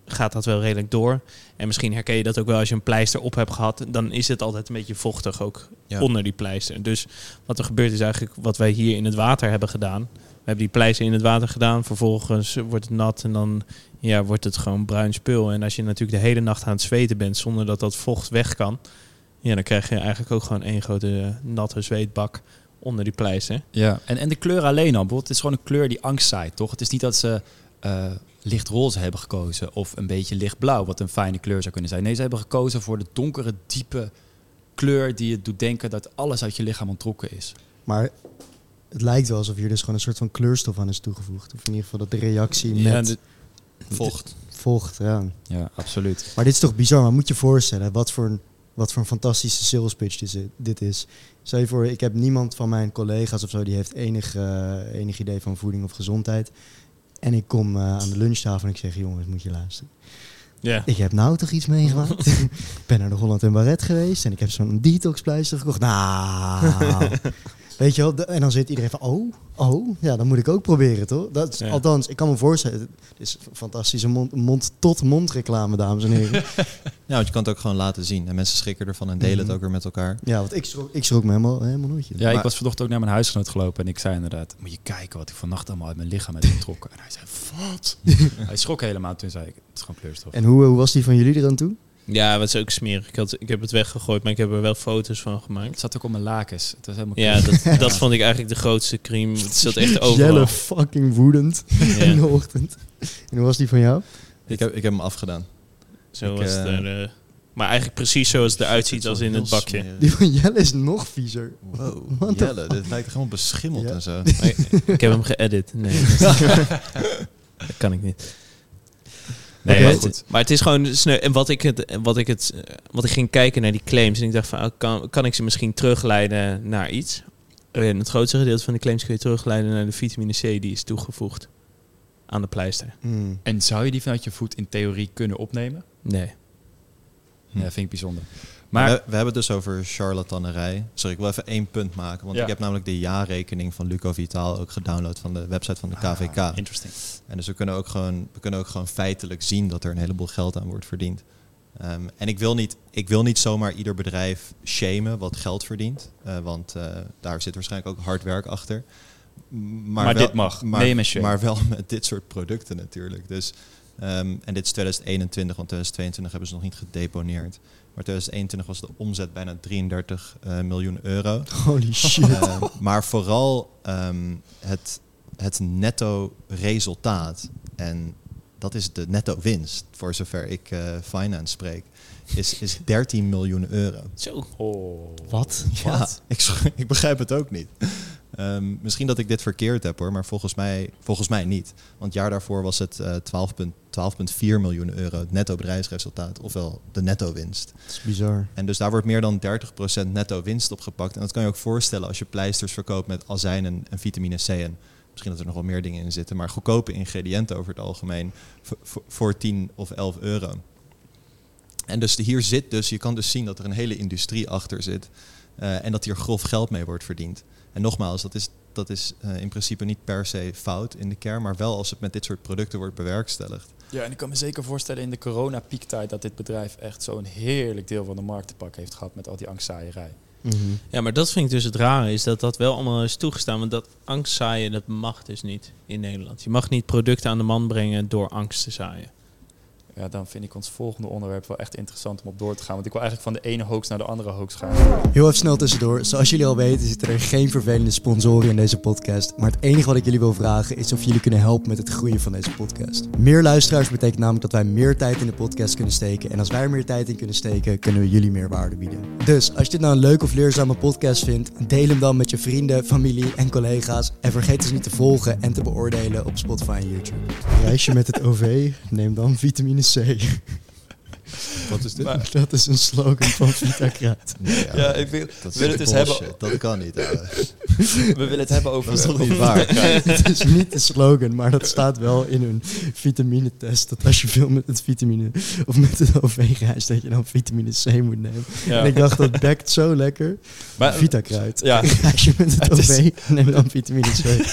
gaat dat wel redelijk door. En misschien herken je dat ook wel als je een pleister op hebt gehad. Dan is het altijd een beetje vochtig ook Ja. onder die pleister. Dus wat er gebeurt is eigenlijk wat wij hier in het water hebben gedaan. We hebben die pleister in het water gedaan. Vervolgens wordt het nat en dan ja, wordt het gewoon bruin spul. En als je natuurlijk de hele nacht aan het zweten bent zonder dat dat vocht weg kan. Ja, dan krijg je eigenlijk ook gewoon één grote eh, natte zweetbak onder die pleister. Ja, en, en de kleur alleen al. Bijvoorbeeld, het is gewoon een kleur die angst zaait, toch? Het is niet dat ze eh lichtroze hebben gekozen of een beetje lichtblauw, wat een fijne kleur zou kunnen zijn. Nee, ze hebben gekozen voor de donkere, diepe kleur die je doet denken dat alles uit je lichaam ontrokken is. Maar het lijkt wel alsof hier dus gewoon een soort van kleurstof aan is toegevoegd. Of in ieder geval dat de reactie Ja, met de- Vocht. vocht. Ja. Ja, absoluut. Maar dit is toch bizar. Maar moet je je voorstellen wat voor een, wat voor een fantastische sales pitch dit is- dit is. Stel je voor, ik heb niemand van mijn collega's of zo die heeft enig, eh, enig idee van voeding of gezondheid. En ik kom eh, aan de lunchtafel en ik zeg, jongens, moet je luisteren. ja. Ik heb nou toch iets meegemaakt. ik ben naar de Holland en Barret geweest en ik heb zo'n detoxpleister gekocht. Nou, weet je wel. de- En dan zit iedereen van, oh, oh, ja, dan moet ik ook proberen, toch? Dat is, Ja. Althans, ik kan me voorstellen, het is fantastische mond- mond-tot-mond reclame, dames en heren. Ja, want je kan het ook gewoon laten zien. En mensen schrikken ervan en delen Mhm. het ook weer met elkaar. ja, want ik schrok, ik schrok me helemaal, helemaal nooit. Ja, ik was vanochtend ook naar mijn huisgenoot gelopen en ik zei inderdaad, moet je kijken wat ik vannacht allemaal uit mijn lichaam heb getrokken. En hij zei, wat? hij schrok helemaal, toen zei ik, het is gewoon kleurstof. En hoe, hoe was die van jullie er aan toe? Ja, wat is ook smerig. Ik, had, ik heb het weggegooid, maar ik heb er wel foto's van Het gemaakt. zat ook op mijn lakens. Het was helemaal Ja, dat, dat vond ik eigenlijk de grootste cream. Het zat echt overal. Jelle fucking woedend in de ochtend. En hoe was die van jou? Ik heb, ik heb hem afgedaan. Zo Ik, was het eh, er, eh, maar eigenlijk precies zoals het eruit ziet als in het bakje. smerig. Die van Jelle is nog viezer. Wow, What Jelle, dit lijkt helemaal beschimmeld Ja. en zo. Ik, ik heb hem geëdit. Nee, dat, dat kan ik niet. Nee, maar, het, maar het is gewoon sneu. En wat ik, het, wat, ik het, wat ik ging kijken naar die claims. En ik dacht van, oh, kan, kan ik ze misschien terugleiden naar iets? En het grootste gedeelte van de claims kun je terugleiden naar de vitamine C die is toegevoegd aan de pleister. Hmm. En zou je die vanuit je voet in theorie kunnen opnemen? Nee. Hm. Ja, vind ik bijzonder. Maar Maar we, we hebben het dus over charlatanerij. Sorry, ik wil even één punt maken. Want Ja. ik heb namelijk de jaarrekening van Luco Vitaal ook gedownload van de website van de KVK. Ah, interesting. En dus we kunnen, ook gewoon, we kunnen ook gewoon feitelijk zien dat er een heleboel geld aan wordt verdiend. Ehm, en ik wil, niet, ik wil niet zomaar ieder bedrijf shamen wat geld verdient. eh, want eh, daar zit waarschijnlijk ook hard werk achter. M- Maar dit mag. Maar, maar wel met dit soort producten natuurlijk. Dus, ehm, en dit is 2021, want 2022 hebben ze nog niet gedeponeerd. Maar 2021 was de omzet bijna 33 eh, miljoen euro. Holy shit. Eh, maar vooral ehm, het, het netto resultaat. En dat is de netto winst, voor zover ik eh, finance spreek, is, is 13 miljoen euro. Zo. Oh. Wat? Ja, ik, sch- ik begrijp het ook niet. Ehm, misschien dat ik dit verkeerd heb hoor, maar volgens mij, volgens mij niet. Want het jaar daarvoor was het eh 12 punt- 12,4 miljoen euro het netto bedrijfsresultaat, ofwel de netto winst. Dat is bizar. En dus daar wordt meer dan 30% netto winst op gepakt. En dat kan je ook voorstellen als je pleisters verkoopt met azijn en, en vitamine C. En misschien dat er nog wel meer dingen in zitten. Maar goedkope ingrediënten over het algemeen voor, voor, voor 10 of 11 euro. En dus hier zit dus, je kan dus zien dat er een hele industrie achter zit. eh, en dat hier grof geld mee wordt verdiend. En nogmaals, dat is, dat is eh, in principe niet per se fout in de kern. Maar wel als het met dit soort producten wordt bewerkstelligd. Ja, en ik kan me zeker voorstellen in de corona-piektijd dat dit bedrijf echt zo'n heerlijk deel van de markt te pakken heeft gehad met al die angstzaaierij. Mhm. Ja, maar dat vind ik dus het rare, is dat dat wel allemaal is toegestaan. Want dat angst zaaien, dat mag dus niet in Nederland. Je mag niet producten aan de man brengen door angst te zaaien. Ja, dan vind ik ons volgende onderwerp wel echt interessant om op door te gaan. Want ik wil eigenlijk van de ene hoax naar de andere hoax gaan. Heel even snel tussendoor. Zoals jullie al weten zitten er geen vervelende sponsoren in deze podcast. Maar het enige wat ik jullie wil vragen is of jullie kunnen helpen met het groeien van deze podcast. Meer luisteraars betekent namelijk dat wij meer tijd in de podcast kunnen steken. En als wij er meer tijd in kunnen steken, kunnen we jullie meer waarde bieden. Dus als je dit nou een leuke of leerzame podcast vindt, deel hem dan met je vrienden, familie en collega's. En vergeet dus niet te volgen en te beoordelen op Spotify en YouTube. Reis je met het OV, neem dan vitamine C. Wat is dit? Maar- Dat is een slogan van Vita Kruid. Nee, ja, Ja, ik wil, dat wil het dus hebben- Dat kan niet. ouwe. we willen het hebben over... Dat is toch niet waar? Het is niet de slogan, maar dat staat wel in hun vitaminetest. Dat als je veel met het vitamine of met het OV reist, dat je dan vitamine C moet nemen. Ja. En ik dacht, dat bekt zo lekker. Maar- Vita kruid. Ja. Reis je met het, Het OV, neem dan vitamine C.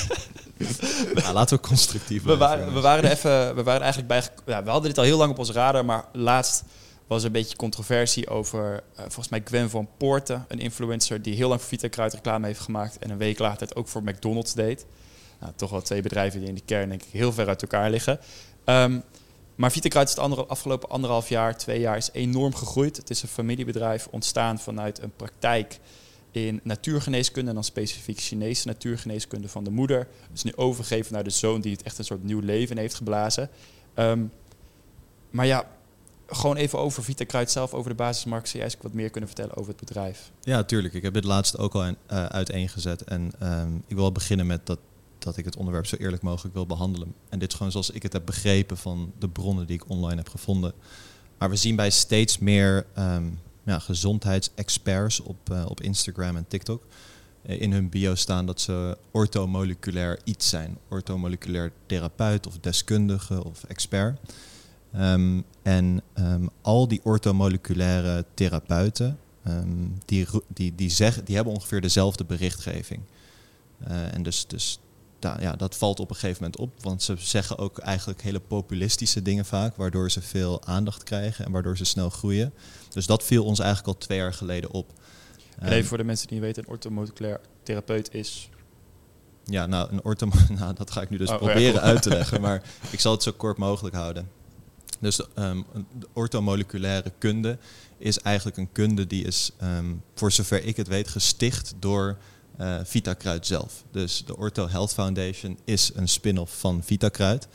Ja, laten we constructief We waren, we waren er even, we waren eigenlijk bij. Ja, we hadden dit al heel lang op onze radar, maar laatst was er een beetje controversie over, eh, volgens mij Gwen van Poorten, een influencer die heel lang voor Vita Kruid reclame heeft gemaakt en een week later het ook voor McDonald's deed. Nou, toch wel twee bedrijven die in de kern denk ik heel ver uit elkaar liggen. Ehm, maar Vita Kruid is het andere, afgelopen anderhalf jaar, twee jaar is enorm gegroeid. Het is een familiebedrijf ontstaan vanuit een praktijk in natuurgeneeskunde en dan specifiek Chinese natuurgeneeskunde van de moeder. Dus nu overgegeven naar de zoon die het echt een soort nieuw leven heeft geblazen. Ehm, maar ja, gewoon even over Vita Kruid zelf, over de basismarkt. Zou jij eens wat meer kunnen vertellen over het bedrijf? Ja, tuurlijk. Ik heb dit laatst ook al in, eh, uiteengezet. En ehm, ik wil beginnen met dat, dat ik het onderwerp zo eerlijk mogelijk wil behandelen. En dit is gewoon zoals ik het heb begrepen van de bronnen die ik online heb gevonden. Maar we zien bij steeds meer ehm, ja, gezondheidsexperts op, eh, op Instagram en TikTok eh, in hun bio staan dat ze orthomoleculair iets zijn. Orthomoleculair therapeut of deskundige of expert. Ehm, en ehm, al die orthomoleculaire therapeuten, ehm, die, die, die, zeggen, die hebben ongeveer dezelfde berichtgeving. Eh, en dus, dus da- ja, dat valt op een gegeven moment op, want ze zeggen ook eigenlijk hele populistische dingen vaak, waardoor ze veel aandacht krijgen en waardoor ze snel groeien. Dus dat viel ons eigenlijk al twee jaar geleden op. En even voor de mensen die niet weten, een orthomoleculair therapeut is... Ja, nou, een ortho nou, dat ga ik nu dus Oh, proberen uit te leggen, maar ik zal het zo kort mogelijk houden. Dus een- de orthomoleculaire kunde is eigenlijk een kunde die is, ehm, voor zover ik het weet, gesticht door eh Vitakruid zelf. Dus de Ortho Health Foundation is een spin-off van Vitakruid.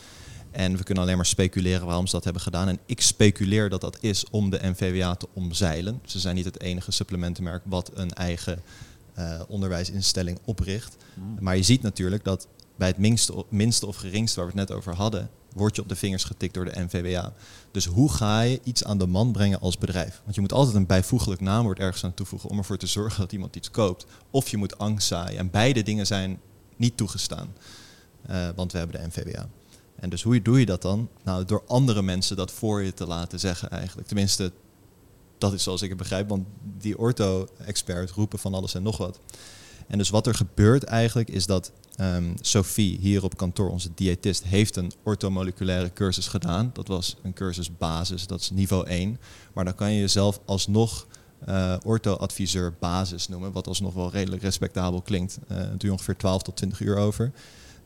En we kunnen alleen maar speculeren waarom ze dat hebben gedaan. En ik speculeer dat dat is om de NVWA te omzeilen. Ze zijn niet het enige supplementenmerk wat een eigen eh, onderwijsinstelling opricht. Maar je ziet natuurlijk dat bij het minste, minste of geringste waar we het net over hadden, word je op de vingers getikt door de NVWA. Dus hoe ga je iets aan de man brengen als bedrijf? Want je moet altijd een bijvoeglijk naamwoord ergens aan toevoegen om ervoor te zorgen dat iemand iets koopt. Of je moet angst zaaien. En beide dingen zijn niet toegestaan. Eh, want we hebben de NVWA. En dus hoe doe je dat dan? Nou, door andere mensen dat voor je te laten zeggen eigenlijk. Tenminste, dat is zoals ik het begrijp. Want die ortho-expert roepen van alles en nog wat. En dus wat er gebeurt eigenlijk is dat ehm, Sophie hier op kantoor, onze diëtist, heeft een orthomoleculaire cursus gedaan. Dat was een cursus basis, dat is niveau 1. Maar dan kan je jezelf alsnog eh ortho-adviseur basis noemen, wat alsnog wel redelijk respectabel klinkt. Eh doe je ongeveer 12 tot 20 uur over.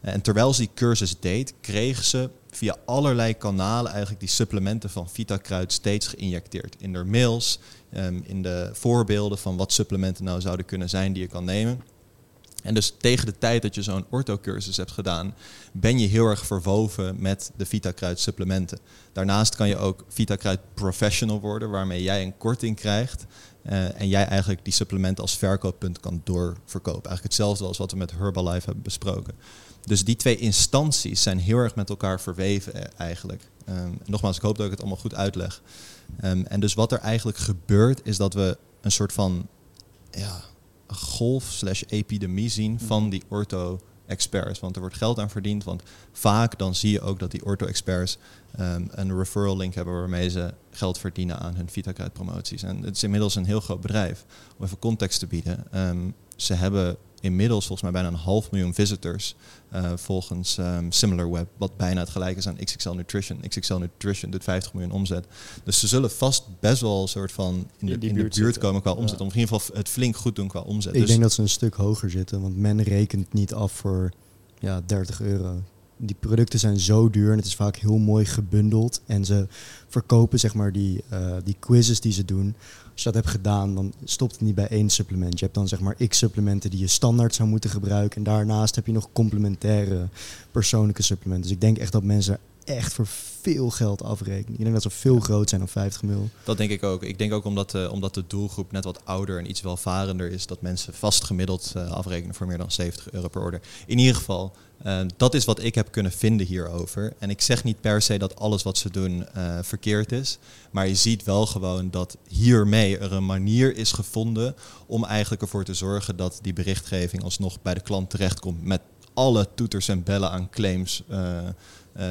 En terwijl ze die cursus deed, kreeg ze via allerlei kanalen eigenlijk die supplementen van Vitakruid steeds geïnjecteerd. In de mails, ehm, in de voorbeelden van wat supplementen nou zouden kunnen zijn die je kan nemen. En dus tegen de tijd dat je zo'n orthocursus hebt gedaan, ben je heel erg verwoven met de Vitakruid supplementen. Daarnaast kan je ook Vitakruid Professional worden, waarmee jij een korting krijgt. eh, en jij eigenlijk die supplementen als verkooppunt kan doorverkopen. Eigenlijk hetzelfde als wat we met Herbalife hebben besproken. Dus die twee instanties zijn heel erg met elkaar verweven eh, eigenlijk. Ehm, nogmaals, ik hoop dat ik het allemaal goed uitleg. Ehm, en dus wat er eigenlijk gebeurt, is dat we een soort van ja, golf slash epidemie zien van die ortho-experts. Want er wordt geld aan verdiend, want vaak dan zie je ook dat die ortho-experts ehm, een referral link hebben waarmee ze geld verdienen aan hun Vitakruid promoties. En het is inmiddels een heel groot bedrijf. Om even context te bieden. ehm, ze hebben inmiddels volgens mij bijna een half miljoen visitors eh, volgens ehm, SimilarWeb, wat bijna het gelijk is aan XXL Nutrition. XXL Nutrition doet 50 miljoen omzet. Dus ze zullen vast best wel een soort van in de, In die in de buurt komen qua Ja. omzet. Om in ieder geval het flink goed doen qua omzet. Ik dus denk dat ze een stuk hoger zitten, want men rekent niet af voor ja, 30 euro. Die producten zijn zo duur en het is vaak heel mooi gebundeld. En ze verkopen zeg maar die, eh, die quizzes die ze doen. Als je dat hebt gedaan, dan stopt het niet bij één supplement. Je hebt dan zeg maar x supplementen die je standaard zou moeten gebruiken. En daarnaast heb je nog complementaire persoonlijke supplementen. Dus ik denk echt dat mensen echt voor veel geld afrekenen. Ik denk dat ze veel groot zijn dan 50 mil. Dat denk ik ook. Ik denk ook omdat, eh, omdat de doelgroep net wat ouder en iets welvarender is, dat mensen vast gemiddeld eh, afrekenen voor meer dan 70 euro per order. In ieder geval, eh, dat is wat ik heb kunnen vinden hierover. En ik zeg niet per se dat alles wat ze doen eh, verkeerd is. Maar je ziet wel gewoon dat hiermee er een manier is gevonden om eigenlijk ervoor te zorgen dat die berichtgeving alsnog bij de klant terechtkomt met alle toeters en bellen aan claims eh,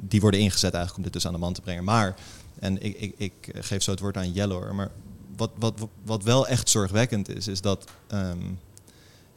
die worden ingezet eigenlijk om dit dus aan de man te brengen. Maar, en ik, ik, ik geef zo het woord aan Yellow, hoor, maar wat, wat, wat wel echt zorgwekkend is, is dat, ehm,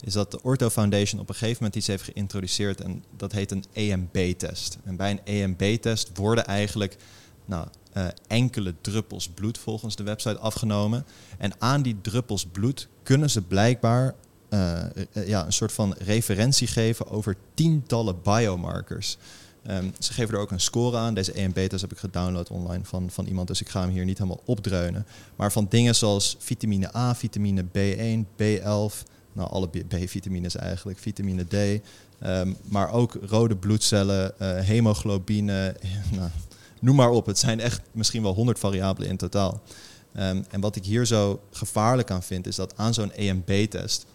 is dat de Ortho Foundation op een gegeven moment iets heeft geïntroduceerd en dat heet een EMB-test. En bij een EMB-test worden eigenlijk nou, eh, enkele druppels bloed volgens de website afgenomen. En aan die druppels bloed kunnen ze blijkbaar eh, eh, ja, een soort van referentie geven over tientallen biomarkers. Ehm, ze geven er ook een score aan. Deze EMB-test heb ik gedownload online van, van iemand, dus ik ga hem hier niet helemaal opdreunen. Maar van dingen zoals vitamine A, vitamine B1, B11, nou alle B-vitamines eigenlijk, vitamine D, ehm, maar ook rode bloedcellen, eh, hemoglobine, nou, noem maar op. Het zijn echt misschien wel 100 variabelen in totaal. Ehm, en wat ik hier zo gevaarlijk aan vind, is dat aan zo'n EMB-test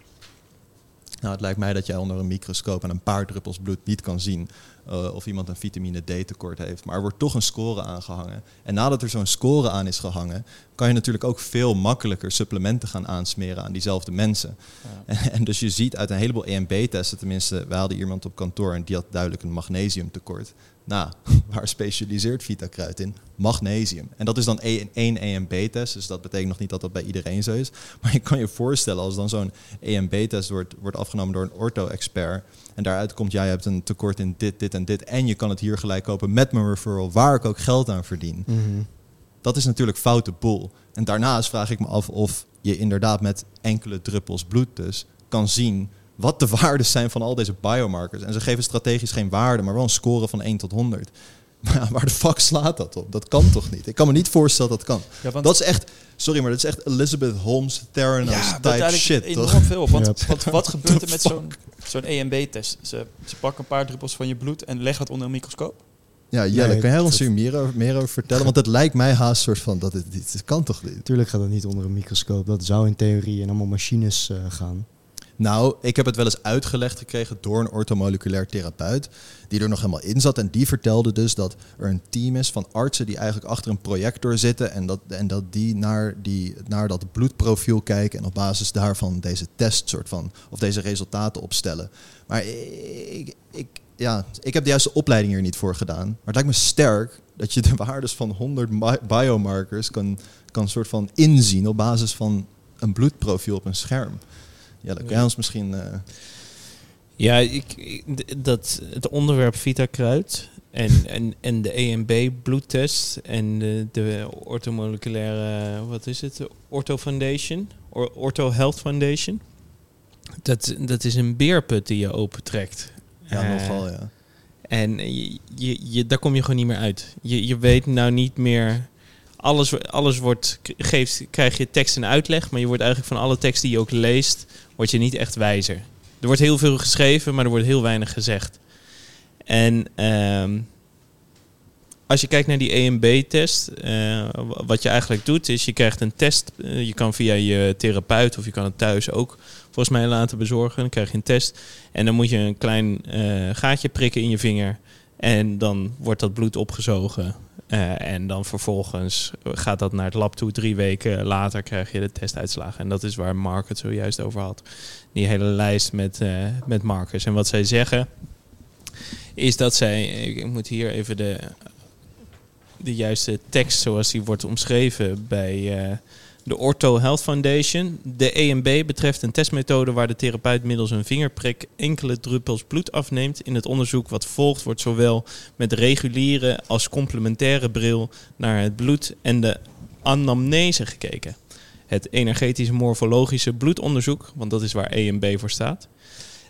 nou, het lijkt mij dat jij onder een microscoop en een paar druppels bloed niet kan zien eh, of iemand een vitamine D tekort heeft. Maar er wordt toch een score aangehangen. En nadat er zo'n score aan is gehangen, kan je natuurlijk ook veel makkelijker supplementen gaan aansmeren aan diezelfde mensen. En, en dus je ziet uit een heleboel EMB-testen, tenminste, wij hadden iemand op kantoor en die had duidelijk een magnesiumtekort. Nou, waar specialiseert Vitakruid in? Magnesium. En dat is dan e- één EMB-test, dus dat betekent nog niet dat dat bij iedereen zo is. Maar je kan je voorstellen als dan zo'n EMB-test wordt, wordt afgenomen door een ortho-expert en daaruit komt, jij hebt een tekort in dit, dit en dit en je kan het hier gelijk kopen met mijn referral, waar ik ook geld aan verdien. Dat is natuurlijk foute boel. En daarnaast vraag ik me af of je inderdaad met enkele druppels bloed dus kan zien wat de waardes zijn van al deze biomarkers. En ze geven strategisch geen waarde, maar wel een score van 1 tot 100. Maar ja, waar de fuck slaat dat op? Dat kan toch niet? Ik kan me niet voorstellen dat dat kan. Ja, want Dat is echt, sorry, maar dat is echt Elizabeth Holmes, Theranos ja, type shit. enorm Toch? veel. Want, Ja. want wat gebeurt er met zo'n zo'n EMB-test? Ze, ze pakken een paar druppels van je bloed en leggen het onder een microscoop. Ja, Jelle, Nee, kan jij ons dat- hier meer over, meer over vertellen? Want het lijkt mij haast soort van, dat dit, dit, kan toch niet? Natuurlijk gaat dat niet onder een microscoop. Dat zou in theorie in allemaal machines eh, gaan. Nou, ik heb het wel eens uitgelegd gekregen door een orthomoleculair therapeut. Die er nog helemaal in zat. En die vertelde dus dat er een team is van artsen die eigenlijk achter een projector zitten. En dat, en dat die naar, die naar dat bloedprofiel kijken. En op basis daarvan deze test soort van. Of deze resultaten opstellen. Maar ik, ik, ja, ik heb de juiste opleiding hier niet voor gedaan. Maar het lijkt me sterk dat je de waardes van 100 bi- biomarkers kan, kan soort van inzien op basis van een bloedprofiel op een scherm. Ja, dan kan ons misschien. eh, Ja, ik, dat, het onderwerp Vita Kruid en, en, en de EMB bloedtest en de, de orthomoleculaire, wat is het? De Ortho Foundation, Or, Ortho Health Foundation. Dat, dat is een beerput die je opentrekt. ja, Eh, nogal, ja. En je, je, je, daar kom je gewoon niet meer uit. Je, je weet nou niet meer. Alles, alles wordt, geeft, krijg je tekst en uitleg, maar je wordt eigenlijk van alle tekst die je ook leest, word je niet echt wijzer. Er wordt heel veel geschreven, maar er wordt heel weinig gezegd. En ehm, als je kijkt naar die EMB-test, eh, wat je eigenlijk doet, is je krijgt een test. eh, je kan via je therapeut of je kan het thuis ook volgens mij laten bezorgen. Dan krijg je een test. En dan moet je een klein eh, gaatje prikken in je vinger. En dan wordt dat bloed opgezogen. Eh, en dan vervolgens gaat dat naar het lab toe. Drie weken later krijg je de testuitslagen. En dat is waar Mark het zojuist over had. Die hele lijst met, eh, met markers. En wat zij zeggen is dat zij... Ik moet hier even de, de juiste tekst zoals die wordt omschreven bij... eh, de Ortho Health Foundation. De EMB betreft een testmethode waar de therapeut middels een vingerprik enkele druppels bloed afneemt. In het onderzoek wat volgt wordt zowel met reguliere als complementaire bril naar het bloed en de anamnese gekeken. Het energetisch morfologische bloedonderzoek, want dat is waar EMB voor staat,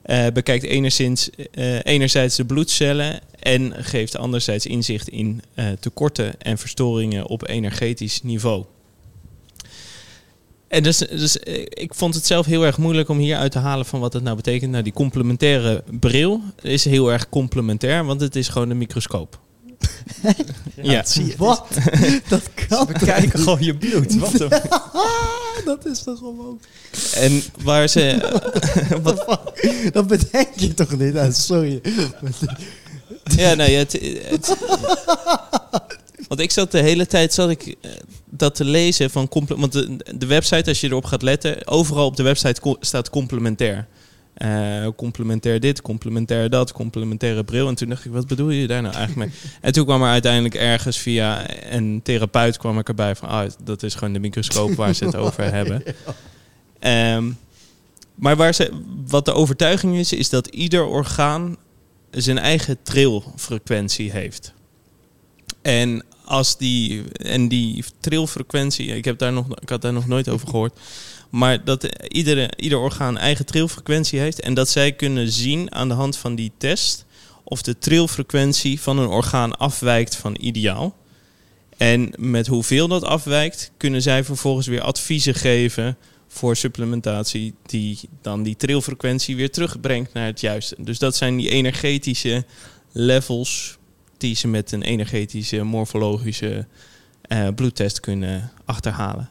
eh, bekijkt eh, enerzijds de bloedcellen en geeft anderzijds inzicht in eh, tekorten en verstoringen op energetisch niveau. En dus, dus eh, ik vond het zelf heel erg moeilijk om hier uit te halen van wat het nou betekent. Nou, die complementaire bril is heel erg complementair, want het is gewoon een microscoop. Ja. zie je. Wat? dat kan We kijken niet? gewoon je bloed. Wat een... Dat is toch gewoon... En waar ze... wat, Dat bedenk je toch niet? Ah, sorry. ja, nee, het, het- Want ik zat de hele tijd zat ik, eh, dat te lezen van... Want de, de website, als je erop gaat letten... Overal op de website co- staat complementair. Eh, complementair dit, complementair dat, complementaire bril. En toen dacht ik, wat bedoel je daar nou eigenlijk mee? En toen kwam er uiteindelijk ergens via een therapeut kwam ik erbij van... Ah, dat is gewoon de microscoop waar ze het over hebben. Ehm, maar waar ze, wat de overtuiging is, is dat ieder orgaan zijn eigen trilfrequentie heeft. En als die, en die trilfrequentie, ik, heb daar nog, ik had daar nog nooit over gehoord, maar dat iedere, ieder orgaan eigen trilfrequentie heeft en dat zij kunnen zien aan de hand van die test of de trilfrequentie van een orgaan afwijkt van ideaal. En met hoeveel dat afwijkt, kunnen zij vervolgens weer adviezen geven voor supplementatie die dan die trilfrequentie weer terugbrengt naar het juiste. Dus dat zijn die energetische levels die ze met een energetische morfologische eh, bloedtest kunnen achterhalen.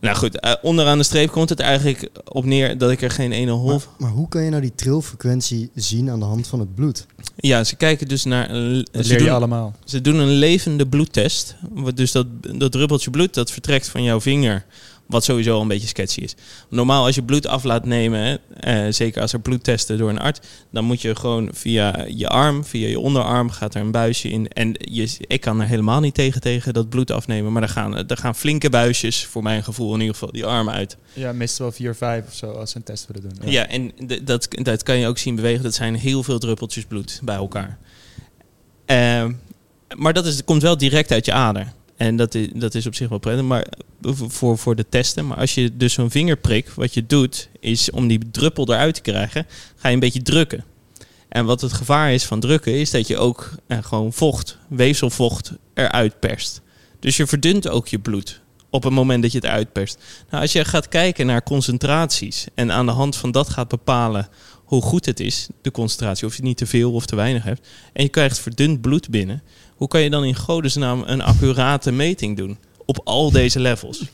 Nou goed, eh, onderaan de streep komt het eigenlijk op neer dat ik er geen ene Maar, holf... maar hoe kan je nou die trilfrequentie zien aan de hand van het bloed? Ja, ze kijken dus naar... een- Dat ze leer je doen- allemaal. Ze doen een levende bloedtest. Dus dat, dat druppeltje bloed dat vertrekt van jouw vinger. Wat sowieso een beetje sketchy is. Normaal als je bloed af laat nemen, hè, eh, zeker als er bloed testen door een arts, dan moet je gewoon via je arm, via je onderarm, gaat er een buisje in. En je, ik kan er helemaal niet tegen, tegen dat bloed afnemen. Maar er gaan, er gaan flinke buisjes, voor mijn gevoel in ieder geval, die arm uit. Ja, meestal 4, 5 of zo als ze een test willen doen. Ja, en dat, dat kan je ook zien bewegen. Dat zijn heel veel druppeltjes bloed bij elkaar. Ehm, maar dat is, komt wel direct uit je ader. En dat is, dat is op zich wel prettig maar voor, voor de testen. Maar als je dus zo'n vingerprik, wat je doet, is om die druppel eruit te krijgen, ga je een beetje drukken. En wat het gevaar is van drukken, is dat je ook eh, gewoon vocht, weefselvocht, eruit perst. Dus je verdunt ook je bloed op het moment dat je het uitperst. Nou, als je gaat kijken naar concentraties en aan de hand van dat gaat bepalen hoe goed het is, de concentratie, of je niet te veel of te weinig hebt, en je krijgt verdund bloed binnen, hoe kan je dan in godesnaam een accurate meting doen op al deze levels?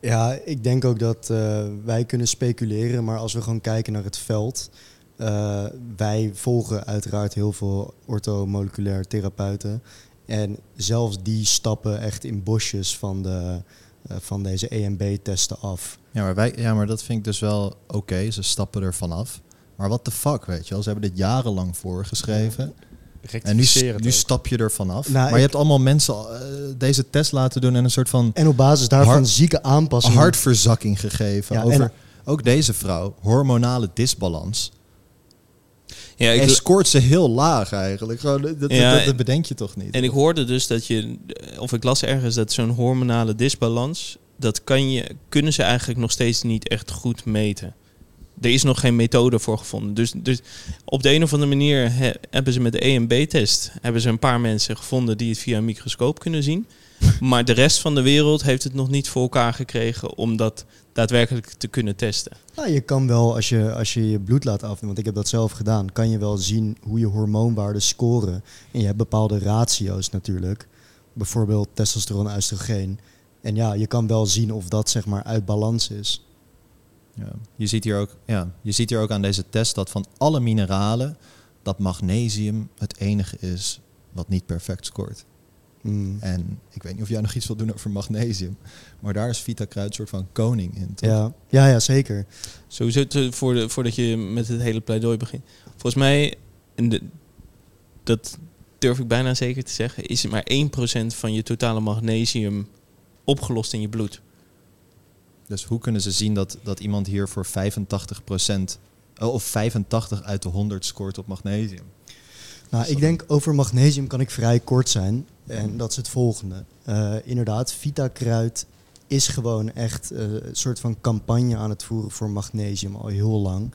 Ja, ik denk ook dat eh, wij kunnen speculeren, maar als we gewoon kijken naar het veld. eh, wij volgen uiteraard heel veel orthomoleculair therapeuten. En zelfs die stappen echt in bosjes van, de, eh, van deze EMB-testen af. Ja maar, wij, ja, maar dat vind ik dus wel oké. Ze stappen er vanaf. Maar what the fuck, weet je wel. Ze hebben dit jarenlang voorgeschreven. En nu, nu stap je er vanaf. Nou, maar ik- je hebt allemaal mensen eh, deze test laten doen en een soort van En op basis daarvan zieke aanpassingen. hartverzakking gegeven. Ja, over en- ook deze vrouw, hormonale disbalans. Ja, Hij scoort ze heel laag eigenlijk. Gewoon, dat, dat- Ja, dat, dat bedenk je toch niet? En ik hoorde dus dat je, of ik las ergens dat zo'n hormonale disbalans, dat kan je, kunnen ze eigenlijk nog steeds niet echt goed meten. Er is nog geen methode voor gevonden. Dus, dus op de een of andere manier he- hebben ze met de EMB-test hebben ze een paar mensen gevonden die het via een microscoop kunnen zien. Maar de rest van de wereld heeft het nog niet voor elkaar gekregen om dat daadwerkelijk te kunnen testen. Nou, je kan wel, als je, als je je bloed laat afnemen, want ik heb dat zelf gedaan, kan je wel zien hoe je hormoonwaarden scoren. En je hebt bepaalde ratio's natuurlijk. Bijvoorbeeld testosteron, oestrogeen. En ja, je kan wel zien of dat zeg maar uit balans is. Ja. Je, ziet hier ook, ja, je ziet hier ook aan deze test dat van alle mineralen dat magnesium het enige is wat niet perfect scoort. Mm. En ik weet niet of jij nog iets wil doen over magnesium. Maar daar is Vita Kruid een soort van koning in. Toch? Ja. Ja, ja, zeker. Sowieso te- voor de, voordat je met het hele pleidooi begint. Volgens mij, en de, dat durf ik bijna zeker te zeggen, is het maar 1% van je totale magnesium opgelost in je bloed. Dus hoe kunnen ze zien dat, dat iemand hier voor 85% eh, of 85 uit de 100 scoort op magnesium? Nou, ik denk over magnesium kan ik vrij kort zijn. En dat is het volgende. Eh, inderdaad, Vita Kruid is gewoon echt eh, een soort van campagne aan het voeren voor magnesium al heel lang.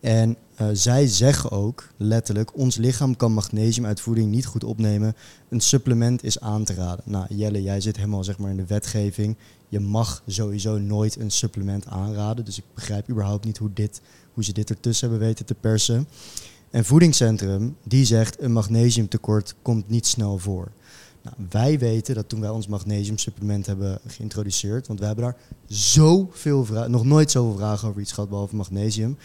En eh, zij zeggen ook letterlijk, ons lichaam kan magnesium uit voeding niet goed opnemen. Een supplement is aan te raden. Nou Jelle, jij zit helemaal zeg maar in de wetgeving. Je mag sowieso nooit een supplement aanraden. Dus ik begrijp überhaupt niet hoe, dit, hoe ze dit ertussen hebben weten te persen. En Voedingscentrum, die zegt een magnesiumtekort komt niet snel voor. Nou, wij weten dat toen wij ons magnesiumsupplement hebben geïntroduceerd, want we hebben daar zoveel vragen, nog nooit zoveel vragen over iets gehad behalve magnesium.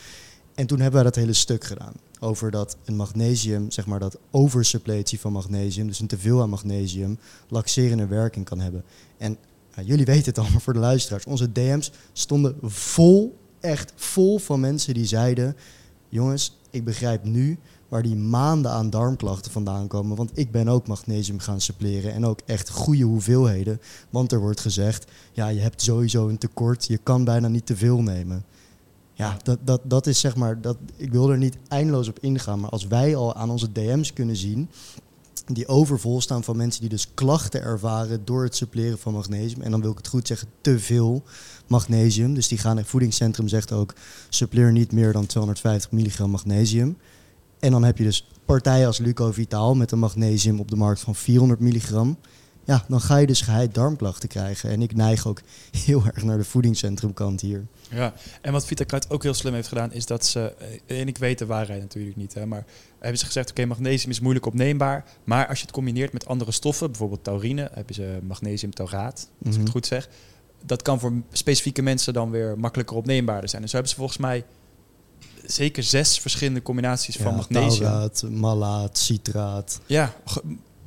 En toen hebben wij dat hele stuk gedaan. Over dat een magnesium, zeg maar dat oversuppletie van magnesium, dus een teveel aan magnesium, laxerende werking kan hebben. En jullie weten het al, maar voor de luisteraars, onze DM's stonden vol, echt vol van mensen die zeiden: Jongens, ik begrijp nu waar die maanden aan darmklachten vandaan komen. Want ik ben ook magnesium gaan suppleren en ook echt goede hoeveelheden. Want er wordt gezegd, ja, je hebt sowieso een tekort, je kan bijna niet te veel nemen. Ja, dat, dat, dat is zeg maar, dat, ik wil er niet eindeloos op ingaan, maar als wij al aan onze DM's kunnen zien, die overvol staan van mensen die dus klachten ervaren door het suppleren van magnesium. En dan wil ik het goed zeggen, te veel magnesium. Dus die gaan, het voedingscentrum zegt ook, suppleer niet meer dan 250 milligram magnesium. En dan heb je dus partijen als Lucovitaal met een magnesium op de markt van 400 milligram. Ja, dan ga je dus geheid darmklachten krijgen. En ik neig ook heel erg naar de voedingscentrumkant hier. Ja, en wat VitaKruid ook heel slim heeft gedaan, is dat ze, eh, en ik weet de waarheid natuurlijk niet, hè, maar hebben ze gezegd, oké, magnesium is moeilijk opneembaar, maar als je het combineert met andere stoffen, bijvoorbeeld taurine, hebben ze magnesiumtauraat, als ik Mhm. het goed zeg, dat kan voor specifieke mensen dan weer makkelijker opneembaarder zijn. En zo hebben ze volgens mij zeker zes verschillende combinaties van magnesium. tauraat, malaat, citraat. Ja,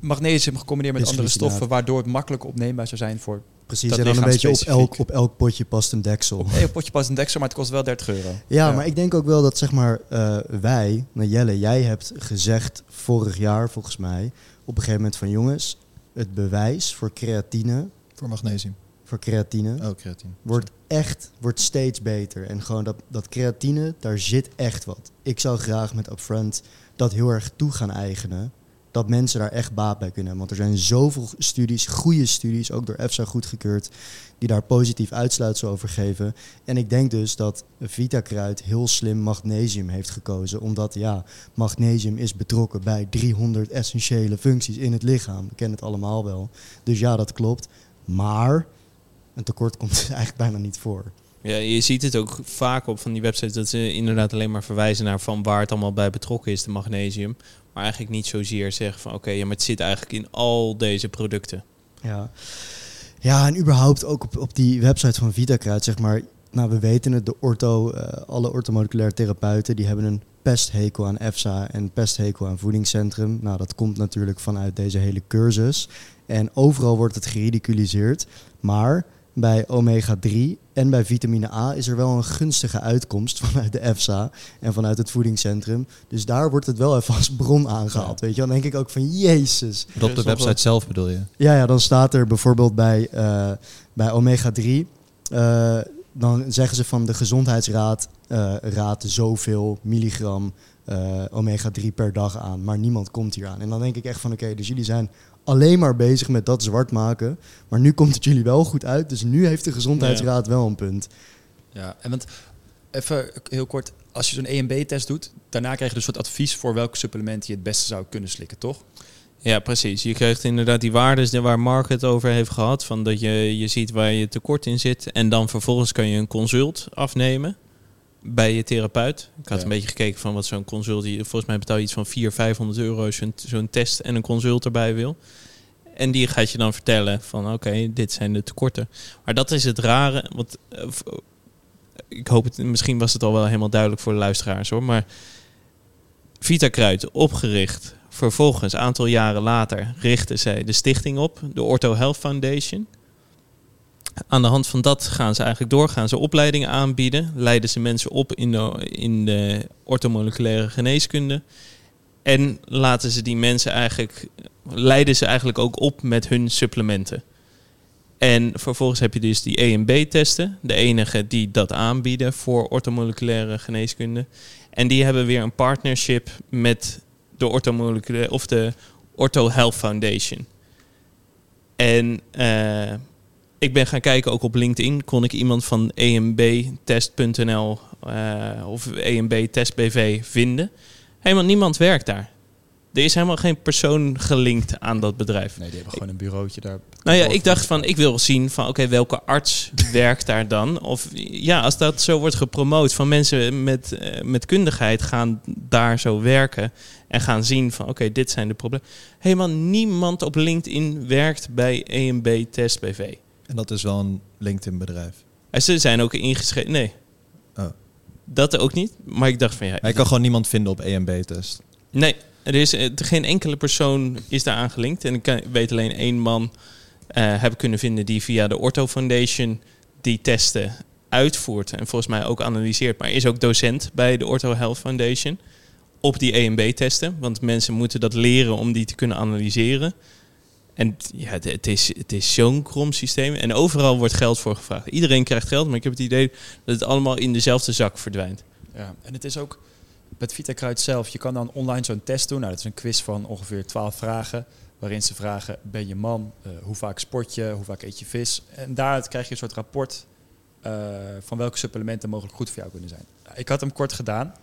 magnesium gecombineerd met andere stoffen, waardoor het makkelijker opneembaar zou zijn voor... Precies, Dat en dan een beetje op elk, op elk potje past een deksel. Nee, een potje pas een deksel, maar het kost wel 30 euro. Ja, maar ik denk ook wel dat zeg maar eh, wij, nou Jelle, jij hebt gezegd vorig jaar volgens mij op een gegeven moment van jongens, het bewijs voor creatine, Voor magnesium. voor creatine Oh, creatine. wordt echt wordt steeds beter en gewoon dat dat creatine daar zit echt wat. Ik zou graag met upfront dat heel erg toe gaan eigenen. Dat mensen daar echt baat bij kunnen hebben. Want er zijn zoveel studies, goede studies, ook door EFSA goedgekeurd, die daar positief uitsluitsel over geven. En ik denk dus dat Vitakruid heel slim magnesium heeft gekozen. Omdat ja, magnesium is betrokken bij 300 essentiële functies in het lichaam. We kennen het allemaal wel. Dus ja, dat klopt. Maar een tekort komt eigenlijk bijna niet voor. Ja, je ziet het ook vaak op van die websites dat ze inderdaad alleen maar verwijzen naar van waar het allemaal bij betrokken is, de magnesium. Maar eigenlijk niet zozeer zeggen van oké, ja, maar het zit eigenlijk in al deze producten. Ja, ja en überhaupt ook op, op die website van Vitakruid, zeg maar. Nou, we weten het, de ortho, eh, alle orthomoleculaire therapeuten, die hebben een pesthekel aan EFSA en pesthekel aan voedingscentrum. Nou, dat komt natuurlijk vanuit deze hele cursus. En overal wordt het geridiculiseerd. Maar bij omega-3 en bij vitamine A is er wel een gunstige uitkomst vanuit de EFSA en vanuit het voedingscentrum. Dus daar wordt het wel even als bron aangehaald. Weet je, dan denk ik ook van Jezus. Op de nog website zelf bedoel je? Ja, ja, dan staat er bijvoorbeeld bij, eh, bij omega-3. eh, dan zeggen ze van de gezondheidsraad eh, raadt zoveel milligram eh, omega-3 per dag aan. Maar niemand komt hier aan. En dan denk ik echt van oké, dus jullie zijn alleen maar bezig met dat zwart maken. Maar nu komt het jullie wel goed uit. Dus nu heeft de gezondheidsraad wel een punt. Ja, en want even heel kort, als je zo'n E en B-test doet, daarna krijg je dus een soort advies voor welk supplement je het beste zou kunnen slikken, toch? Ja, precies. Je krijgt inderdaad die waarden waar Mark het over heeft gehad. Van dat je, je ziet waar je tekort in zit. En dan vervolgens kan je een consult afnemen bij je therapeut. Ik had Ja. een beetje gekeken van wat zo'n consult... die- Volgens mij betaal je iets van 400, 500 euro zo'n test en een consult erbij wil. En die gaat je dan vertellen van oké, dit zijn de tekorten. Maar dat is het rare. Want eh, ik hoop het, misschien was het al wel helemaal duidelijk voor de luisteraars hoor. Maar Vitakruid opgericht. Vervolgens, een aantal jaren later, richtten zij de stichting op, de Ortho Health Foundation. Aan de hand van dat gaan ze eigenlijk door, gaan ze opleidingen aanbieden, leiden ze mensen op in de, in de orthomoleculaire geneeskunde. En laten ze die mensen eigenlijk, leiden ze eigenlijk ook op met hun supplementen. En vervolgens heb je dus die E en B-testen, de enige die dat aanbieden voor orthomoleculaire geneeskunde. En die hebben weer een partnership met de orthomoleculaire of de Ortho Health Foundation. En eh, ik ben gaan kijken, ook op LinkedIn kon ik iemand van embtest.nl eh of E EMB Test BV vinden. Helemaal niemand werkt daar. Er is helemaal geen persoon gelinkt aan dat bedrijf. Nee, die hebben gewoon een bureautje daar. Nou ja, ik dacht van, ik wil zien van, oké, welke arts werkt daar dan? Of ja, als dat zo wordt gepromoot van mensen met, eh, met kundigheid gaan daar zo werken en gaan zien van, oké, dit zijn de problemen. Helemaal niemand op LinkedIn werkt bij EMB Test BV. En dat is wel een LinkedIn-bedrijf. En ze zijn ook ingeschreven. Nee. Oh. Dat ook niet. Maar ik dacht van ja. Hij kan gewoon niemand vinden op EMB-test. Nee, er is eh, geen enkele persoon is daar aangelinkt. En ik weet alleen één man eh heb ik kunnen vinden die via de Ortho Foundation die testen uitvoert. En volgens mij ook analyseert. Maar is ook docent bij de Ortho Health Foundation. Op die EMB-testen. Want mensen moeten dat leren om die te kunnen analyseren. En ja, het, is, het is zo'n krom systeem. En overal wordt geld voor gevraagd. Iedereen krijgt geld, maar ik heb het idee dat het allemaal in dezelfde zak verdwijnt. Ja, en het is ook met VitaKruid zelf. Je kan dan online zo'n test doen. Nou, dat is een quiz van ongeveer 12 vragen. Waarin ze vragen, ben je man? Eh, hoe vaak sport je? Hoe vaak eet je vis? En daaruit krijg je een soort rapport eh, van welke supplementen mogelijk goed voor jou kunnen zijn. Ik had hem kort gedaan.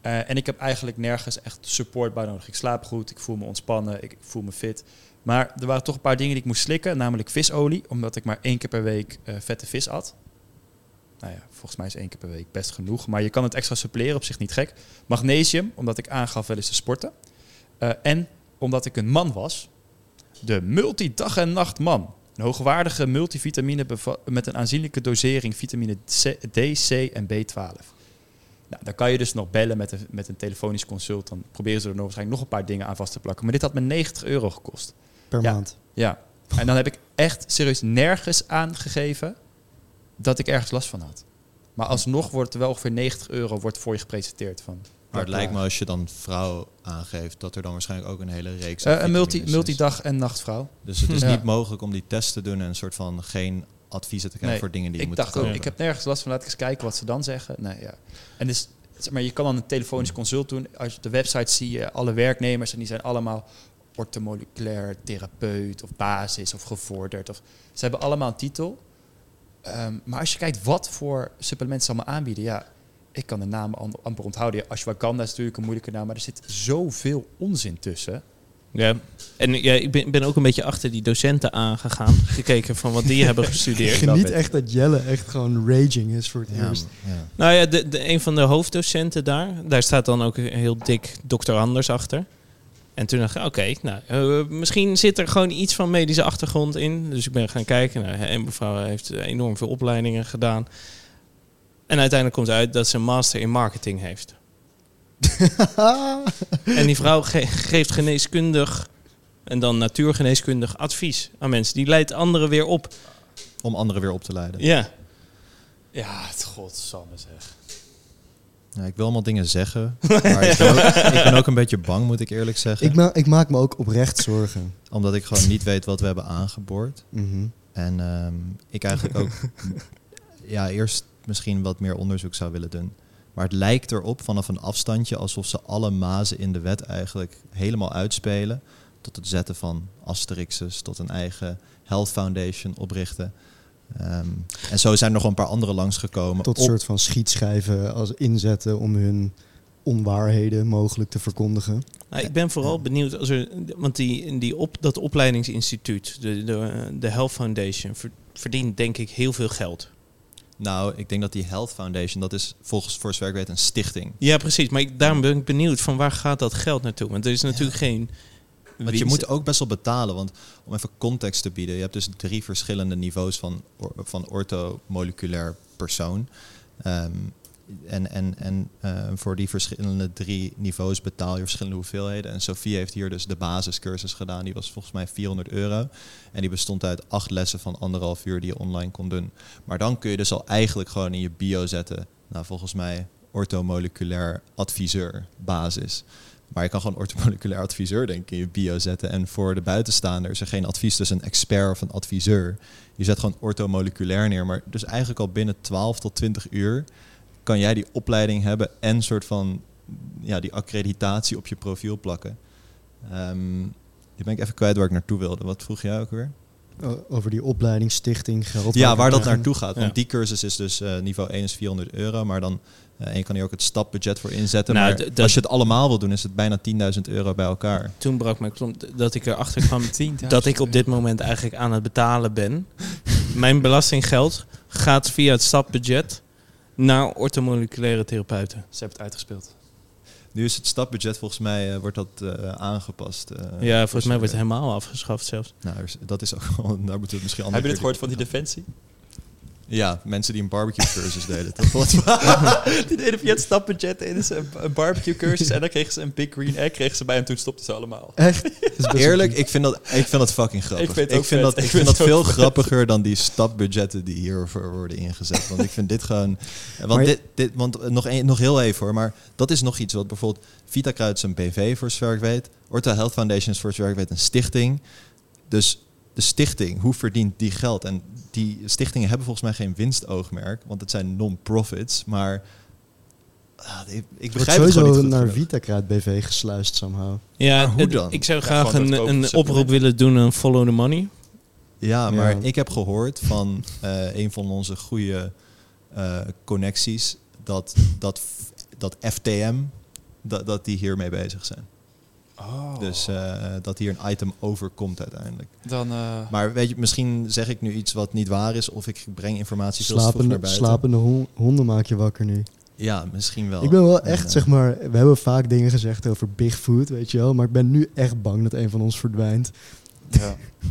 Eh, en ik heb eigenlijk nergens echt support bij nodig. Ik slaap goed, ik voel me ontspannen, ik voel me fit. Maar er waren toch een paar dingen die ik moest slikken. Namelijk visolie, omdat ik maar één keer per week eh, vette vis at. Nou ja, volgens mij is één keer per week best genoeg. Maar je kan het extra suppleren, op zich niet gek. Magnesium, omdat ik aangaf wel eens te sporten. Eh, en omdat ik een man was. De multidag en nacht man. Een hoogwaardige multivitamine met een aanzienlijke dosering vitamine D, C en B12. Nou, dan kan je dus nog bellen met een, met een telefonisch consult. Dan proberen ze er nog waarschijnlijk nog een paar dingen aan vast te plakken. Maar dit had me 90 euro gekost. Per Ja. maand. Ja. En dan heb ik echt serieus nergens aangegeven dat ik ergens last van had. Maar alsnog wordt er wel ongeveer 90 euro wordt voor je gepresenteerd. Van, Maar het lijkt me als je dan vrouw aangeeft, dat er dan waarschijnlijk ook een hele reeks Eh, een multi, multidag en nachtvrouw. Dus het is Ja. niet mogelijk om die test te doen en een soort van geen adviezen te krijgen Nee, voor dingen die je Ik moet dacht ook, ik heb nergens last van. Laat ik eens kijken wat ze dan zeggen. Nee, ja. En dus, zeg maar je kan dan een telefonisch consult doen. Als je op de website zie je alle werknemers en die zijn allemaal ortomoleculair therapeut of basis of gevorderd. Of, ze hebben allemaal een titel. Ehm, maar als je kijkt wat voor supplementen ze allemaal aanbieden, ja, ik kan de namen am- amper onthouden. Ja, Ashwagandha is natuurlijk een moeilijke naam, maar er zit zoveel onzin tussen. Ja, en ja, ik ben, ben ook een beetje achter die docenten aangegaan. Gekeken van wat die hebben Ik gestudeerd. geniet echt dat Jelle echt gewoon raging is voor het Ja, eerst. ja. Nou ja, de, de, een van de hoofddocenten daar, daar staat dan ook heel dik dokter Anders achter. En toen dacht ik, oké, nou, eh, misschien zit er gewoon iets van medische achtergrond in. Dus ik ben gaan kijken. Nou, en mevrouw heeft enorm veel opleidingen gedaan. En uiteindelijk komt uit dat ze een master in marketing heeft. En die vrouw ge- geeft geneeskundig en dan natuurgeneeskundig advies aan mensen. Die leidt anderen weer op. Om anderen weer op te leiden. Ja. Ja, het godsamme zeg. Ja, ik wil allemaal dingen zeggen, maar ik ben, ook, ik ben ook een beetje bang, moet ik eerlijk zeggen. Ik, ma ik maak me ook oprecht zorgen. Omdat ik gewoon niet weet wat we hebben aangeboord. Mhm. En ehm, ik eigenlijk ook ja, eerst misschien wat meer onderzoek zou willen doen. Maar het lijkt erop vanaf een afstandje alsof ze alle mazen in de wet eigenlijk helemaal uitspelen. Tot het zetten van asterixes, tot een eigen health foundation oprichten. Ehm, en zo zijn er nog een paar andere langsgekomen. Tot een op- soort van schietschijven als inzetten om hun onwaarheden mogelijk te verkondigen. Nou, ik ben vooral benieuwd, als er, want die, die op, dat opleidingsinstituut, de, de, de Health Foundation, ver- verdient denk ik heel veel geld. Nou, ik denk dat die Health Foundation, dat is volgens voor zover ik weet een stichting. Ja, precies. Maar ik, daarom ben ik benieuwd van waar gaat dat geld naartoe? Want er is natuurlijk geen... Want je moet ook best wel betalen, want om even context te bieden, je hebt dus drie verschillende niveaus van, van orthomoleculair persoon. Ehm, en en, en eh, voor die verschillende drie niveaus betaal je verschillende hoeveelheden. En Sophie heeft hier dus de basiscursus gedaan, die was volgens mij 400 euro. En die bestond uit acht lessen van anderhalf uur die je online kon doen. Maar dan kun je dus al eigenlijk gewoon in je bio zetten, nou volgens mij orthomoleculair adviseur basis. Maar je kan gewoon orthomoleculair adviseur denk ik in je bio zetten. En voor de buitenstaander is er geen advies tussen een expert of een adviseur. Je zet gewoon orthomoleculair neer. Maar dus eigenlijk al binnen 12 tot 20 uur kan jij die opleiding hebben en soort van ja, die accreditatie op je profiel plakken. Nu ben ik even kwijt waar ik naartoe wilde. Wat vroeg jij ook weer? Over die opleidingsstichting geld. Ja, waar dat naartoe gaat. Want Ja. die cursus is dus eh, niveau 1 is 400 euro. Maar dan en je kan hier ook het stapbudget voor inzetten. Nou, maar als je het allemaal wil doen, is het bijna 10.000 euro bij elkaar. Toen brak mijn klomp dat ik erachter kwam 10.000 dat ik op dit moment eigenlijk aan het betalen ben. Mijn belastinggeld gaat via het stapbudget naar orthomoleculaire therapeuten. Ze hebben het uitgespeeld. Nu is het stapbudget volgens mij eh, wordt dat eh, aangepast. eh, ja, volgens mij wordt het helemaal afgeschaft zelfs. Nou, dat is ook wel, daar moeten we het misschien Heb je andere dit gehoord van die Defensie? Ja, mensen die een barbecue cursus deden. die deden via het stapbudget deden ze een, een barbecue cursus en dan kregen ze een big green egg kregen ze bij en toen stopten ze allemaal. Echt? Eerlijk, ik vind dat, ik vind dat fucking grappig. Ik vind dat, ik vind dat veel vet. grappiger dan die stapbudgetten die hiervoor worden ingezet. Want ik vind dit gewoon... Want, dit, dit, want nog, een, nog heel even hoor, maar dat is nog iets wat bijvoorbeeld... Vitakruid is een BV voor zover ik weet. Ortho Health Foundation is voor zover ik weet een stichting. Dus de stichting, hoe verdient die geld? En die stichtingen hebben volgens mij geen winstoogmerk, want het zijn non-profits. Maar ah, ik, ik begrijp het gewoon sowieso niet naar. Vitakraat BV gesluist somehow. Ja, Maar hoe dan? ik zou graag een, een oproep willen doen, een follow the money. Ja, maar Ja. ik heb gehoord van eh, een van onze goede eh, connecties dat, dat, dat FTM, dat, dat die hiermee bezig zijn. Oh. Dus eh, dat hier een item overkomt uiteindelijk. dan, eh, Maar weet je, misschien zeg ik nu iets wat niet waar is of ik breng informatie veel te vroeg naar Slapende, buiten. slapende honden maak je wakker nu. Ja, misschien wel. Ik ben wel echt, eh, zeg maar, we hebben vaak dingen gezegd over Bigfoot, weet je wel. Maar ik ben nu echt bang dat een van ons verdwijnt. ja.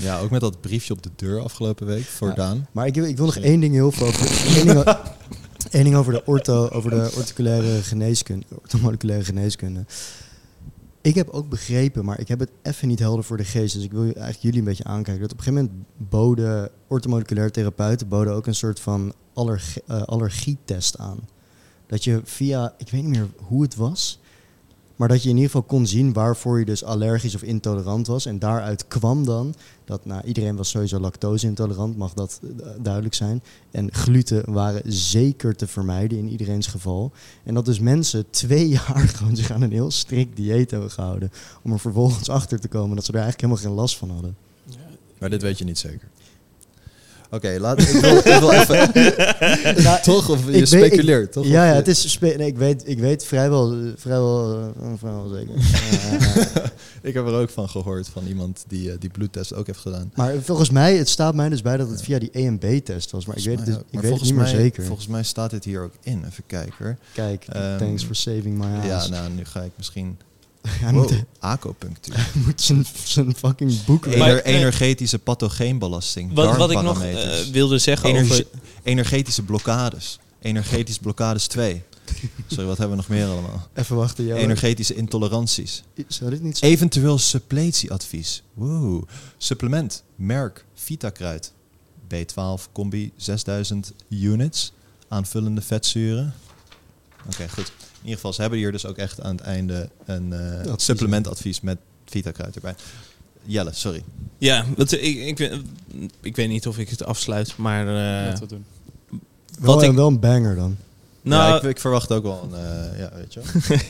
Ja, ook met dat briefje op de deur afgelopen week voor Ja. Daan. Maar ik, ik wil nog één ding heel veel over, één ding, o- één ding over de ortho, over de orticulaire geneeskunde, orthomoleculaire geneeskunde. Ik heb ook begrepen, maar ik heb het even niet helder voor de geest. Dus ik wil eigenlijk jullie een beetje aankijken. Dat op een gegeven moment boden orthomoleculaire therapeuten boden ook een soort van allergie, eh, allergietest aan. Dat je via, ik weet niet meer hoe het was, maar dat je in ieder geval kon zien waarvoor je dus allergisch of intolerant was. En daaruit kwam dan dat, nou, iedereen was sowieso lactose-intolerant, mag dat eh, duidelijk zijn. En gluten waren zeker te vermijden in iedereen's geval. En dat dus mensen twee jaar gewoon zich aan een heel strikt dieet hebben gehouden. Om er vervolgens achter te komen dat ze er eigenlijk helemaal geen last van hadden. Maar dit weet je niet zeker. Oké, laat ik wil, ik wil even. Nou, toch? Of je ik speculeert, toch? Ja, ja het is spe- nee, ik, weet, ik weet vrijwel, vrijwel, eh, vrijwel zeker. Eh, ik heb er ook van gehoord van iemand die eh, die bloedtest ook heeft gedaan. maar volgens mij, het staat mij dus bij dat het via die E en B-test was. Maar ik weet het, dus, ik weet het niet meer mij- zeker. Volgens mij staat dit hier ook in. Even kijken hoor. Kijk, Ehm, thanks for saving my ass. Ja, nou, nu ga ik misschien... Hij Wow, moet, acupunctuur. hij moet zijn, zijn fucking boek Ener- energetische pathogeenbelasting. Wat, wat ik nog eh, wilde zeggen over... Energetische blokkades. Energetische blokkades 2. Sorry, wat hebben we nog meer allemaal? Even wachten, ja. Energetische intoleranties. Zou dit niet zo... Eventueel suppletieadvies. Wow. Supplement. Merk. Vitakruid. B12 combi 6000 units. Aanvullende vetzuren. Oké, goed. In ieder geval, ze hebben hier dus ook echt aan het einde een eh, Advies. supplementadvies met Vitakruid erbij. Jelle, sorry. Ja, wat, ik, ik, weet- ik weet niet of ik het afsluit, maar... eh, Laten we doen. Wel, wat ik- wel een banger dan. nou, ja, ik, ik verwacht ook wel een, eh, ja, weet je wel.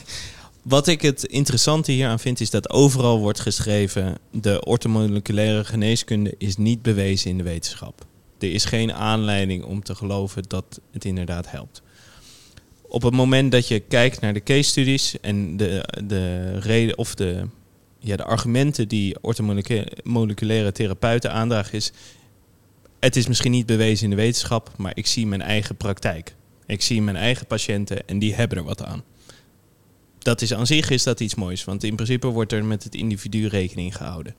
Wat ik het interessante hieraan vind, is dat overal wordt geschreven: de orthomoleculaire geneeskunde is niet bewezen in de wetenschap. Er is geen aanleiding om te geloven dat het inderdaad helpt. Op het moment dat je kijkt naar de case studies en de, de reden of de, ja, de argumenten die orthomoleculaire therapeuten aandragen, is: het is misschien niet bewezen in de wetenschap, maar ik zie mijn eigen praktijk. Ik zie mijn eigen patiënten en die hebben er wat aan dat is aan zich is dat iets moois. Want in principe wordt er met het individu rekening gehouden.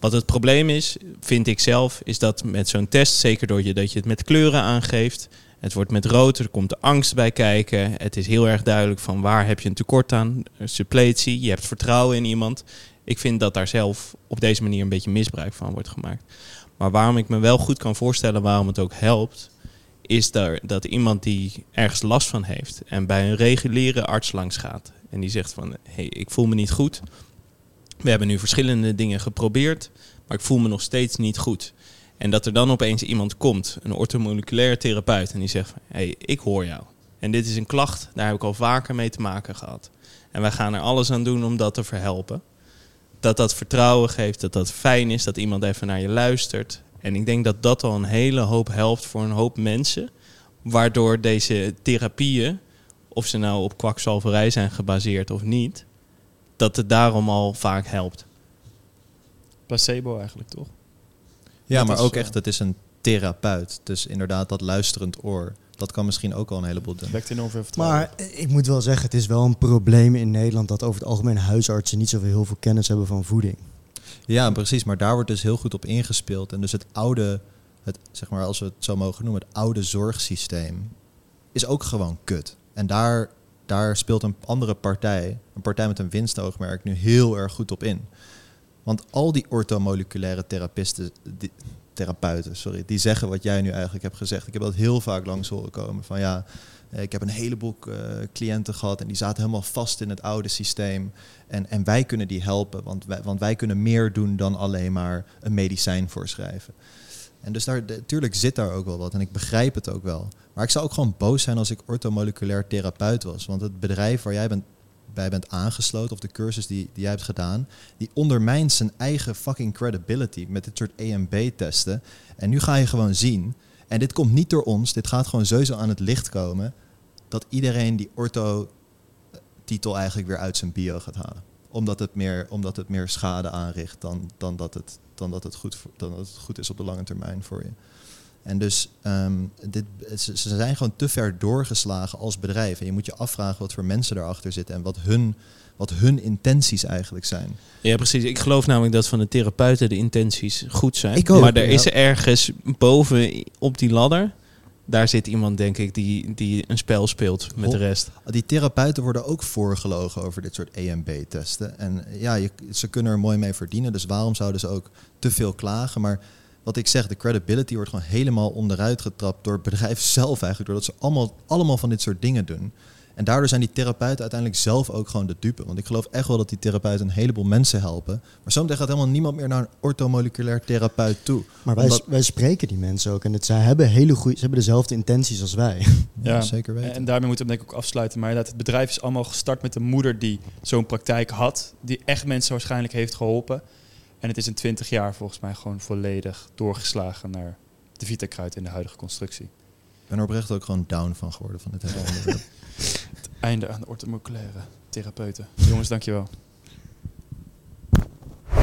Wat het probleem is, vind ik zelf, is dat met zo'n test, zeker door je, dat je het met kleuren aangeeft, het wordt met rood, er komt de angst bij kijken. Het is heel erg duidelijk van waar heb je een tekort aan, suppletie, je hebt vertrouwen in iemand. Ik vind dat daar zelf op deze manier een beetje misbruik van wordt gemaakt. Maar waarom ik me wel goed kan voorstellen waarom het ook helpt, is daar, dat iemand die ergens last van heeft en bij een reguliere arts langs gaat en die zegt van, hey, ik voel me niet goed. We hebben nu verschillende dingen geprobeerd, maar ik voel me nog steeds niet goed. En dat er dan opeens iemand komt, een orthomoleculaire therapeut, en die zegt van, hey, ik hoor jou. En dit is een klacht, daar heb ik al vaker mee te maken gehad. En wij gaan er alles aan doen om dat te verhelpen. dat dat vertrouwen geeft, dat dat fijn is, dat iemand even naar je luistert. En ik denk dat dat al een hele hoop helpt voor een hoop mensen. Waardoor deze therapieën, of ze nou op kwakzalverij zijn gebaseerd of niet, dat het daarom al vaak helpt. Placebo eigenlijk, toch? Ja, Dat maar is, ook eh, echt, het is een therapeut. Dus inderdaad, dat luisterend oor, dat kan misschien ook al een heleboel doen. Maar eh, ik moet wel zeggen, het is wel een probleem in Nederland dat over het algemeen huisartsen niet zoveel heel veel kennis hebben van voeding. Ja, precies. Maar daar wordt dus heel goed op ingespeeld. En dus het oude, het, zeg maar als we het zo mogen noemen, het oude zorgsysteem is ook gewoon kut. En daar, daar speelt een andere partij, een partij met een winstoogmerk, nu heel erg goed op in. Want al die orthomoleculaire therapisten, therapeuten, sorry, die zeggen wat jij nu eigenlijk hebt gezegd. Ik heb dat heel vaak langs horen komen. Van ja, eh, ik heb een heleboel eh, cliënten gehad en die zaten helemaal vast in het oude systeem. En, en wij kunnen die helpen, want wij, want wij kunnen meer doen dan alleen maar een medicijn voorschrijven. En dus daar, natuurlijk zit daar ook wel wat en ik begrijp het ook wel. Maar ik zou ook gewoon boos zijn als ik orthomoleculair therapeut was. Want het bedrijf waar jij bent, bij bent aangesloten, of de cursus die, die jij hebt gedaan, die ondermijnt zijn eigen fucking credibility met dit soort EMB-testen. En nu ga je gewoon zien, en dit komt niet door ons, dit gaat gewoon sowieso aan het licht komen, dat iedereen die ortho-titel eigenlijk weer uit zijn bio gaat halen. Omdat het meer, omdat het meer schade aanricht dan, dan, dat het, dan, dat het goed, dan dat het goed is op de lange termijn voor je. En dus ehm, dit, ze, ze zijn gewoon te ver doorgeslagen als bedrijf. En je moet je afvragen wat voor mensen daarachter zitten en wat hun, wat hun intenties eigenlijk zijn. Ja, precies. Ik geloof namelijk dat van de therapeuten de intenties goed zijn. Ik ook, maar er ja. is ergens boven op die ladder, daar zit iemand, denk ik, die, die een spel speelt met de rest. Die therapeuten worden ook voorgelogen over dit soort EMB-testen. En ja, je, ze kunnen er mooi mee verdienen, dus waarom zouden ze ook te veel klagen? Maar wat ik zeg, de credibility wordt gewoon helemaal onderuit getrapt door het bedrijf zelf eigenlijk. Doordat ze allemaal, allemaal van dit soort dingen doen. En daardoor zijn die therapeuten uiteindelijk zelf ook gewoon de dupe. Want ik geloof echt wel dat die therapeuten een heleboel mensen helpen. Maar zometeen gaat helemaal niemand meer naar een orthomoleculair therapeut toe. Maar wij, Omdat- wij spreken die mensen ook en het, zij hebben hele goede, ze hebben dezelfde intenties als wij. Ja, zeker weten. En daarmee moeten we denk ik ook afsluiten. Maar inderdaad, het bedrijf is allemaal gestart met een moeder die zo'n praktijk had. Die echt mensen waarschijnlijk heeft geholpen. En het is in 20 jaar volgens mij gewoon volledig doorgeslagen naar de Vita-kruid in de huidige constructie. Ik ben er oprecht ook gewoon down van geworden van dit hele onderwerp. Einde aan de orthomoleculaire therapeuten. Jongens, dankjewel.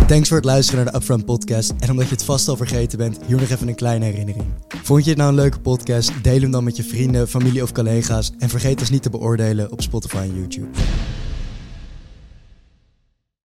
Thanks voor het luisteren naar de Upfront podcast. En omdat je het vast al vergeten bent, hier nog even een kleine herinnering. Vond je het nou een leuke podcast? Deel hem dan met je vrienden, familie of collega's. En vergeet ons niet te beoordelen op Spotify en YouTube.